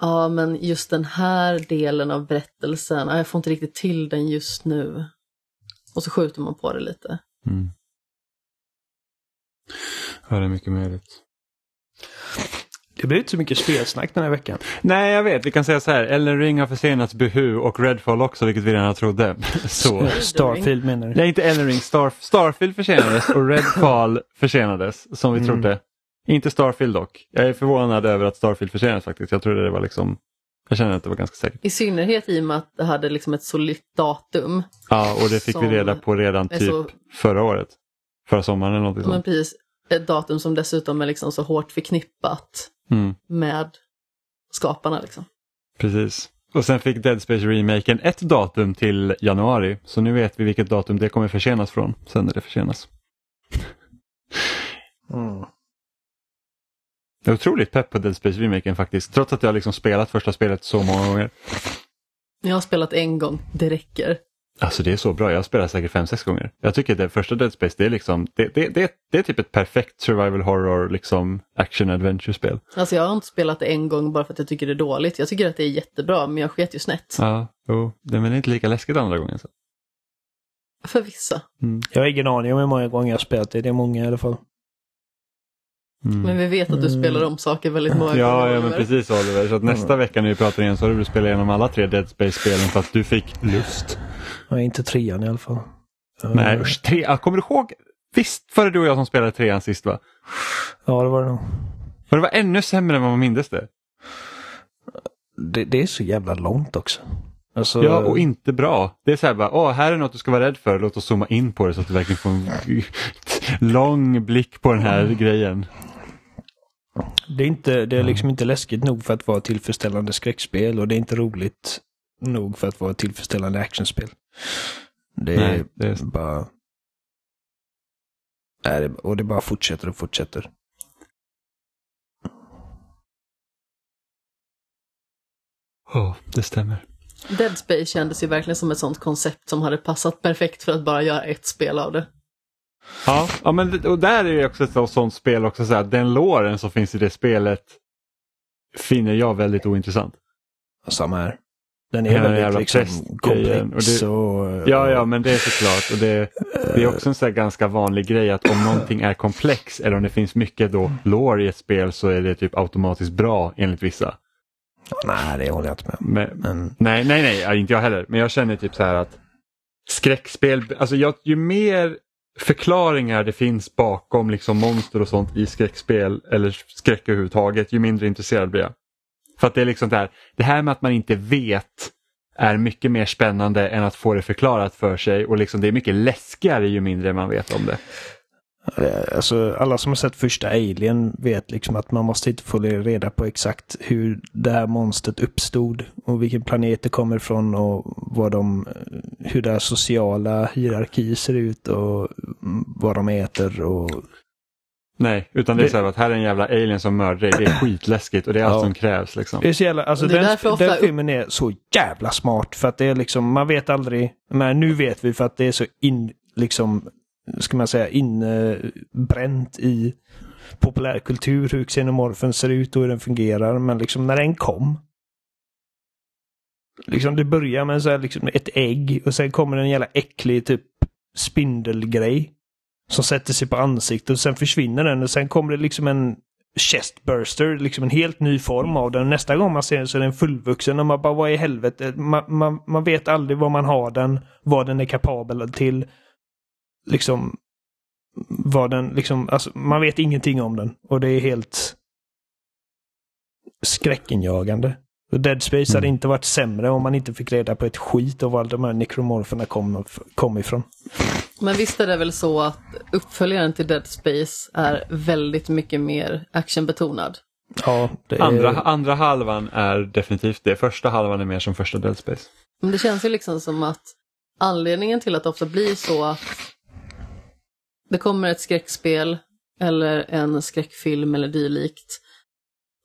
ja men just den här delen av berättelsen, ja, jag får inte riktigt till den just nu. Och så skjuter man på det lite. Mm. Ja, det är mycket möjligt. Det blir inte så mycket spelsnack den här veckan. Nej, jag vet. Vi kan säga så här. Ellen Ring har försenats Buhu och Redfall också, vilket vi redan trodde. Så. Starfield menar du? Nej, inte Ellen Ring. Star, Starfield försenades och Redfall försenades, som vi Mm. trodde. Inte Starfield dock. Jag är förvånad över att Starfield försenades faktiskt. Jag trodde det var liksom... Jag känner att det var ganska säkert. I synnerhet i och med att det hade liksom ett solitt datum. Ja, och det fick vi reda på redan typ så- förra året. Förra sommaren eller någonting Men sånt. precis, ett datum som dessutom är liksom så hårt förknippat Mm, med skaparna liksom. precis. Och sen fick Dead Space remaken ett datum till januari. Så nu vet vi vilket datum det kommer försenas från. Sen när det försenas. Mm. Jag är otroligt pepp på Dead Space remaken faktiskt. Trots att jag liksom spelat första spelet så många gånger. Jag har spelat en gång, det räcker. Alltså det är så bra, jag har spelat säkert fem sex gånger. Jag tycker det första Dead Space det är liksom, det, det, det, det är typ ett perfekt survival horror liksom action adventure-spel. Alltså jag har inte spelat det en gång bara för att jag tycker det är dåligt. Jag tycker att det är jättebra, men jag sket ju snett. Ja, jo, det är inte lika läskigt andra gången. Så. För vissa. Jag har ingen aning om hur många gånger jag har spelat det. Det är många i alla fall. Mm. Men vi vet att du Mm. spelar om saker väldigt många Ja, gånger. ja men precis Oliver. Så att nästa vecka när vi pratar igen så har du spelat igenom alla tre Dead Space-spelen för att du fick lust. Ja, inte trean i alla fall. Nej, Uh, usch, tre, ja, kommer du ihåg? Visst var det du och jag som spelade trean sist va? Ja, det var det nog. Och det var ännu sämre än vad man mindes det. Det, det är så jävla långt också. Alltså, Ja, och inte bra. Det är så här bara, åh, här är något du ska vara rädd för. Låt oss zooma in på det så att du verkligen får en lång blick på den här grejen. det, är inte, det är liksom inte läskigt nog för att vara tillfredsställande skräckspel och det är inte roligt nog för att vara tillfredsställande actionspel. Det är, Nej, det är- bara... Nej, det, och det bara fortsätter och fortsätter. Ja, det stämmer. Dead Space kändes ju verkligen som ett sånt koncept som hade passat perfekt för att bara göra ett spel av det. Ja, ja men det- och där är det också ett så- sånt spel också så här, den låren som finns i det spelet finner jag väldigt ointressant. Samma här. Den är Hela väldigt liksom, komplex Och och, Ja, ja, men det är såklart. Och det, det är också en sån här ganska vanlig grej att om någonting är komplex eller om det finns mycket då lore i ett spel så är det typ automatiskt bra enligt vissa. Nej, det håller jag inte med om. Men, nej, nej, nej, inte jag heller. Men jag känner typ så här att skräckspel, alltså jag, ju mer förklaringar det finns bakom liksom monster och sånt i skräckspel eller skräck överhuvudtaget, ju mindre intresserad blir jag. För att det är liksom det här, det här med att man inte vet är mycket mer spännande än att få det förklarat för sig och liksom det är mycket läskigare ju mindre man vet om det. Eh, alltså, alla som har sett första Alien vet liksom att man måste inte få reda på exakt hur det här monstret uppstod och vilken planet det kommer ifrån och vad de, hur deras sociala hierarki ser ut och vad de äter och Nej, utan det är så här att här är en jävla alien som mördar dig, det är skitläskigt och det är allt Ja. som krävs. Liksom. Det är så jävla, alltså Det är den, ofta- den filmen är så jävla smart för att det är liksom, man vet aldrig, men nu vet vi för att det är så in, liksom, ska man säga, inbränt i populärkultur hur xenomorfen ser ut och hur den fungerar. Men liksom när den kom. Liksom det börjar med så här, liksom ett ägg och sen kommer en jävla äcklig typ spindelgrej. Som sätter sig på ansiktet och sen försvinner den och sen kommer det liksom en chestburster, liksom en helt ny form av den. Nästa gång man ser den så är den fullvuxen och man bara vad i helvete. Man, man, man vet aldrig vad man har den, vad den är kapabel till. Liksom vad den liksom, alltså man vet ingenting om den och det är helt skräckinjagande. Och Dead Space hade Mm. inte varit sämre om man inte fick reda på ett skit av var de här nekromorferna kom, kom ifrån. Men visst är det väl så att uppföljaren till Dead Space är väldigt mycket mer actionbetonad. Ja, det är... Andra, andra halvan är definitivt det, första halvan är mer som första Dead Space. Men det känns ju liksom som att anledningen till att det ofta blir så att det kommer ett skräckspel eller en skräckfilm eller dylikt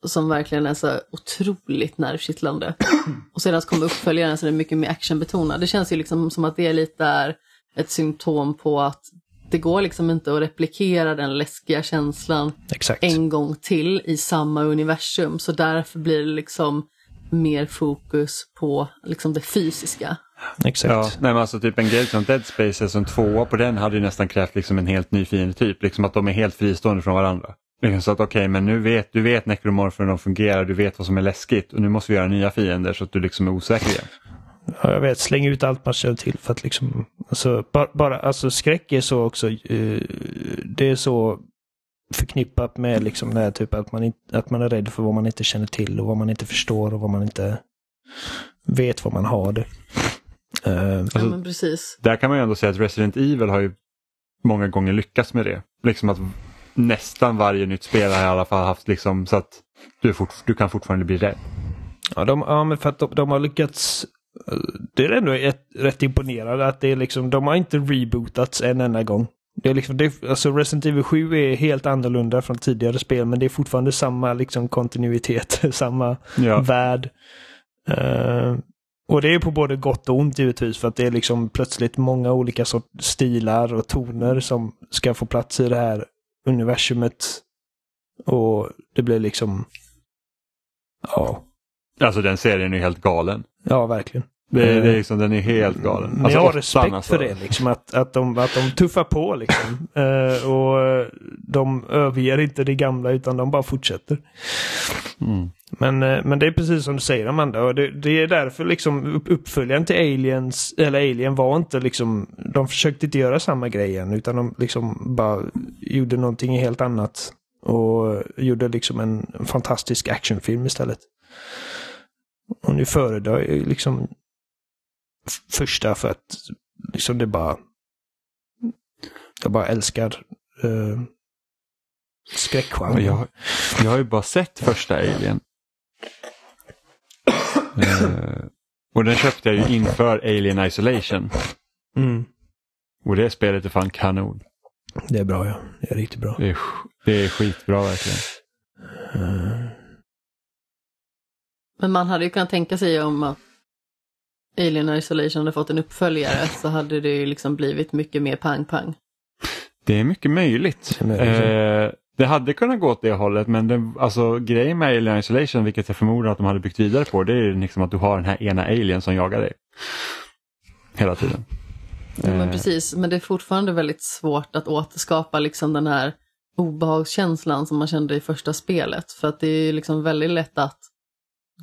som verkligen är så otroligt nervkittlande. Och sedan så kommer uppföljaren som är mycket mer actionbetonad. Det känns ju liksom som att det lite är ett symptom på att det går liksom inte att replikera den läskiga känslan Exakt. en gång till i samma universum. Så därför blir det liksom mer fokus på liksom det fysiska. Exakt. Ja, nej, men alltså typ en grej som Dead Space som tvåa på den hade ju nästan krävt liksom en helt ny fiendetyp, liksom att de är helt fristående från varandra. Liksom så att okej, men nu vet du vet nekromorfer hur de fungerar, du vet vad som är läskigt och nu måste vi göra nya fiender så att du liksom är osäker igen. Ja, jag vet, släng ut allt man känner till för att liksom, alltså, bara, bara alltså skräck är så också, eh, det är så förknippat med liksom det här typ att man, att man är rädd för vad man inte känner till och vad man inte förstår och vad man inte vet vad man har det. Eh, Alltså, ja men precis. Där kan man ju ändå säga att Resident Evil har ju många gånger lyckats med det. Liksom att nästan varje nytt spel har i alla fall haft liksom så att du, fort, du kan fortfarande bli rädd. Ja, de, ja men för att de, de har lyckats. eh, Det är ändå ett, rätt imponerande att det är liksom, de har inte rebootats en enda gång. Det är liksom, det alltså Resident Evil 7 är helt annorlunda från tidigare spel men det är fortfarande samma liksom kontinuitet, samma Ja. värld. Eh, och det är på både gott och ont givetvis för att det är liksom plötsligt många olika sorts stilar och toner som ska få plats i det här universumet. Och det blir liksom, ja, Alltså den serien är helt galen. ja verkligen. Det, är- det är liksom, den är helt galen. Men Alltså, jag har respekt alltså. för det, liksom, att, att, de, att de tuffar på. Liksom. Eh, och eh, de överger inte det gamla utan de bara fortsätter. Mm. Men, eh, men det är precis som du säger Amanda. Och det, det är därför liksom upp- uppföljaren till Aliens, eller Alien var inte liksom, de försökte inte göra samma grej igen utan de liksom bara gjorde någonting helt annat. Och gjorde liksom en fantastisk actionfilm istället. Och nu föredrar liksom första för att liksom det bara jag bara älskar uh, skräckgenren. Jag, jag har ju bara sett första Alien. Eh, och den köpte jag ju inför Alien Isolation. Mm. Och det spelet är fan kanon. Det är bra ja. Det är riktigt bra. Det är, det är skitbra verkligen. Eh, Men man hade ju kunnat tänka sig om att Alien Isolation hade fått en uppföljare så hade det ju liksom blivit mycket mer pang-pang. Det är mycket möjligt. Det är möjligt. Eh, Det hade kunnat gå åt det hållet men det, alltså, grejen med Alien Isolation, vilket jag förmodar att de hade byggt vidare på, det är liksom att du har den här ena alien som jagar dig. Hela tiden. Ja, men eh. precis, men det är fortfarande väldigt svårt att återskapa liksom den här obehagskänslan som man kände i första spelet. För att det är liksom väldigt lätt att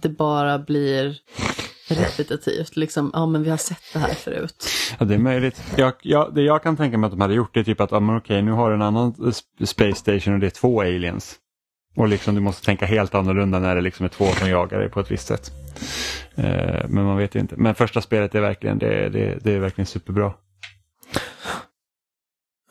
det bara blir repetitivt. Liksom, ja men vi har sett det här förut. Ja det är möjligt. Jag, jag, det jag kan tänka mig att de hade gjort är typ att, ja, men okej nu har du en annan space station och det är två aliens. Och liksom du måste tänka helt annorlunda när det liksom är två som jagar dig på ett visst sätt. Eh, men man vet ju inte. Men första spelet är verkligen, det, det, det är verkligen superbra.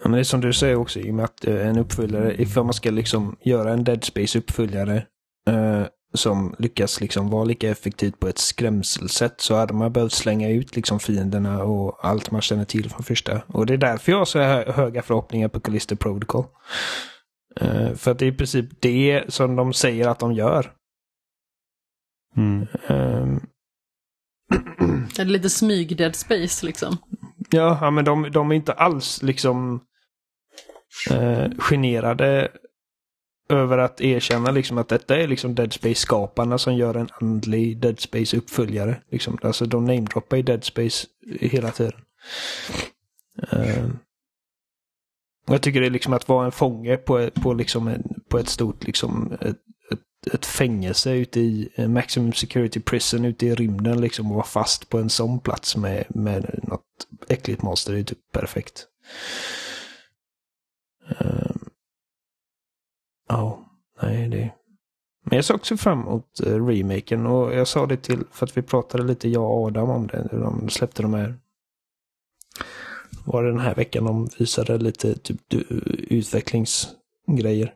Ja, men det är som du säger också i och med att eh, en uppföljare, ifall man ska liksom göra en Dead Space uppföljare eh, som lyckas liksom vara lika effektivt på ett skrämselsätt så hade man behövt slänga ut liksom fienderna och allt man känner till från första. Och det är därför jag har så höga förhoppningar på Callisto Protocol. Uh, för att det är i princip det som de säger att de gör. Mm. Är det lite smyg Dead Space liksom? Ja, ja men de, de är inte alls liksom uh, generade över att erkänna liksom att detta är liksom Dead Space-skaparna som gör en andlig Dead Space-uppföljare. Liksom. Alltså de namedroppar i Dead Space hela tiden. Uh, jag tycker det är liksom att vara en fånge på, på, liksom en, på ett stort liksom, ett, ett, ett, fängelse ute i eh, Maximum Security Prison ute i rymden liksom och vara fast på en sån plats med, med något äckligt monster. Det är typ perfekt. Uh, Ja, nej det... Men jag såg också fram emot eh, remaken och jag sa det till, för att vi pratade lite jag och Adam om det. De släppte de här var det den här veckan de visade lite typ utvecklingsgrejer.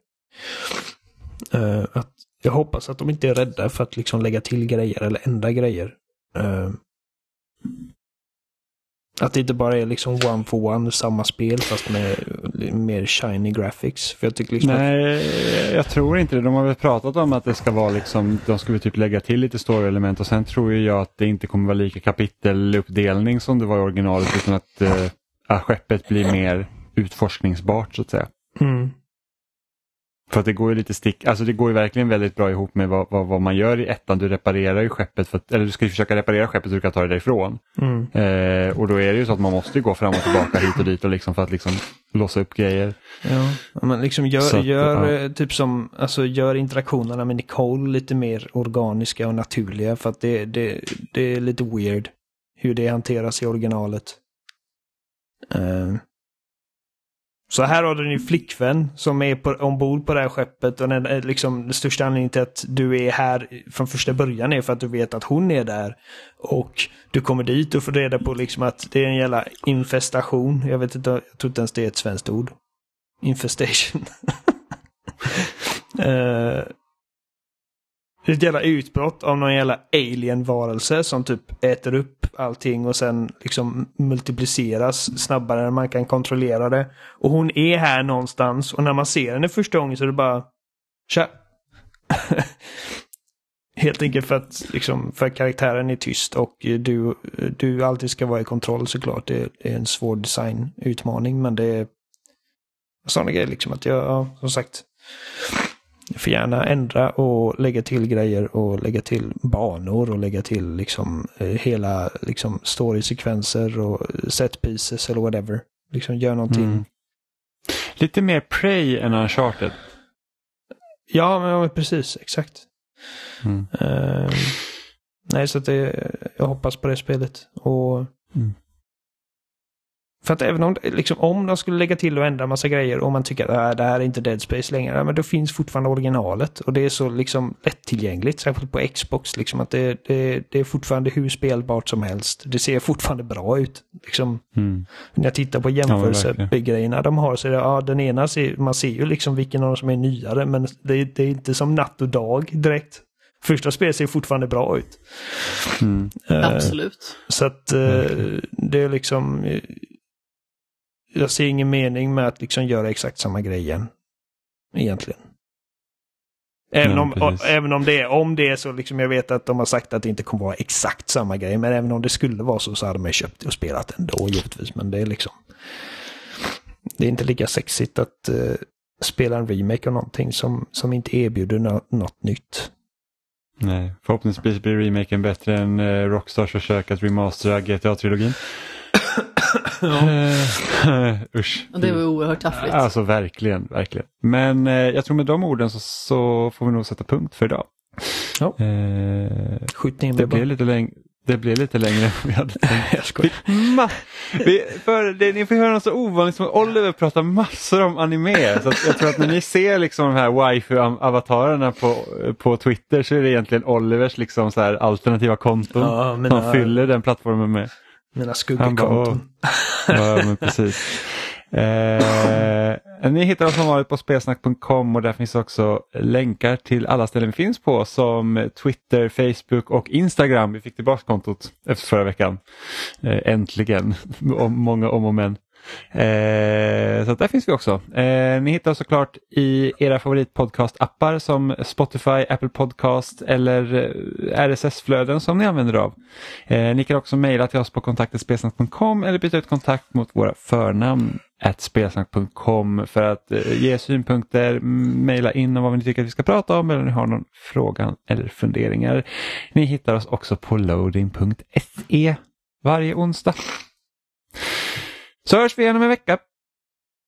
Uh, att jag hoppas att de inte är rädda för att liksom lägga till grejer eller ändra grejer. Uh, att det inte bara är liksom one for one samma spel fast med mer shiny graphics. För jag tycker liksom Nej, att... jag tror inte det. De har väl pratat om att det ska vara liksom, de skulle typ lägga till lite story-element och sen tror jag att det inte kommer vara lika kapiteluppdelning som det var i originalet utan att äh, skeppet blir mer utforskningsbart så att säga. Mm. För att det går ju lite stick, alltså det går ju verkligen väldigt bra ihop med vad, vad, vad man gör i ettan. Du reparerar ju skeppet, för att, eller du ska ju försöka reparera skeppet så du kan ta det därifrån. Mm. Eh, och då är det ju så att man måste gå fram och tillbaka hit och dit och liksom för att liksom låsa upp grejer. Ja, men liksom gör, att, gör ja. Eh, typ som, alltså gör interaktionerna med Nicole lite mer organiska och naturliga för att det, det, det är lite weird hur det hanteras i originalet. Uh. Så här har du din flickvän som är på, ombord på det här skeppet och den, är liksom, den största anledningen till att du är här från första början är för att du vet att hon är där. Och du kommer dit och får reda på liksom att det är en jävla infestation. Jag vet inte, jag tror inte ens det är ett svenskt ord. Infestation. uh, ett jävla utbrott av någon jävla alien-varelse som typ äter upp allting och sen liksom multipliceras snabbare än man kan kontrollera det. Och hon är här någonstans och när man ser henne första gången så är det bara Tja! Helt enkelt för att, liksom, för att karaktären är tyst och du, du alltid ska vara i kontroll såklart. Det, är en svår designutmaning men det är sådana grejer liksom att jag, ja, som sagt. Får gärna ändra och lägga till grejer och lägga till banor och lägga till liksom eh, hela liksom storysekvenser och set pieces eller whatever. Liksom gör någonting. Mm. Lite mer Prey än Uncharted. Ja, men precis, exakt. Mm. Uh, nej, så att det, jag hoppas på det spelet. Och mm. För att även om, liksom, om de skulle lägga till och ändra massa grejer och man tycker att äh, det här är inte Dead Space längre, men då finns fortfarande originalet. Och det är så liksom lättillgängligt, särskilt på Xbox, liksom, att det, det, det är fortfarande hur spelbart som helst. Det ser fortfarande bra ut. Liksom. Mm. När jag tittar på jämförelsegrejerna ja, de har, så är det, ja, den ena ser, man ser ju liksom vilken av dem som är nyare, men det, det är inte som natt och dag direkt. Första spelet ser fortfarande bra ut. Mm. Uh, Absolut. Så att uh, det är liksom jag ser ingen mening med att liksom göra exakt samma grej igen. Egentligen. Även, ja, om, även om, det om det är så, liksom jag vet att de har sagt att det inte kommer vara exakt samma grej, men även om det skulle vara så så hade man köpt det och spelat ändå givetvis. Men det är liksom... Det är inte lika sexigt att uh, spela en remake av någonting som, som inte erbjuder no något nytt. Nej, förhoppningsvis blir remaken bättre än uh, Rockstars försök att remastera GTA-trilogin. Uh, usch. Och det var oerhört taffligt. Alltså verkligen, verkligen. Men uh, jag tror med de orden så, så, får vi nog sätta punkt för idag. Ja. Uh, Skjut ner det blir lite längre. Det blev lite längre än vi hade tänkt. jag skojar. Vi, för det, ni får höra något så ovanligt som Oliver pratar massor om anime. Så jag tror att när ni ser liksom de här waifu-avatarerna på, på Twitter så är det egentligen Olivers liksom så här alternativa konton. Ja, mina, som fyller den plattformen med. Mina skuggkonton. Ja, men precis. Eh, ni hittar oss som vanligt på spelsnack.com och där finns också länkar till alla ställen vi finns på som Twitter, Facebook och Instagram. Vi fick tillbaka kontot efter förra veckan. Eh, äntligen, om, många om och men. Eh, så där finns vi också. Eh, ni hittar såklart i era favoritpodcastappar som Spotify, Apple Podcast eller eh, RSS-flöden som ni använder av. Eh, ni kan också mejla till oss på kontaktetspelsnack.com eller byta ut kontakt mot våra förnamn spelsnack.com för att eh, ge synpunkter, mejla in om vad ni tycker att vi ska prata om eller om ni har någon fråga eller funderingar. Ni hittar oss också på loading.se varje onsdag. Så hörs vi igen om en vecka.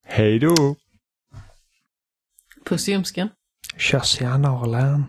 Hej då! Puss i ljumsken. Kyss i analen.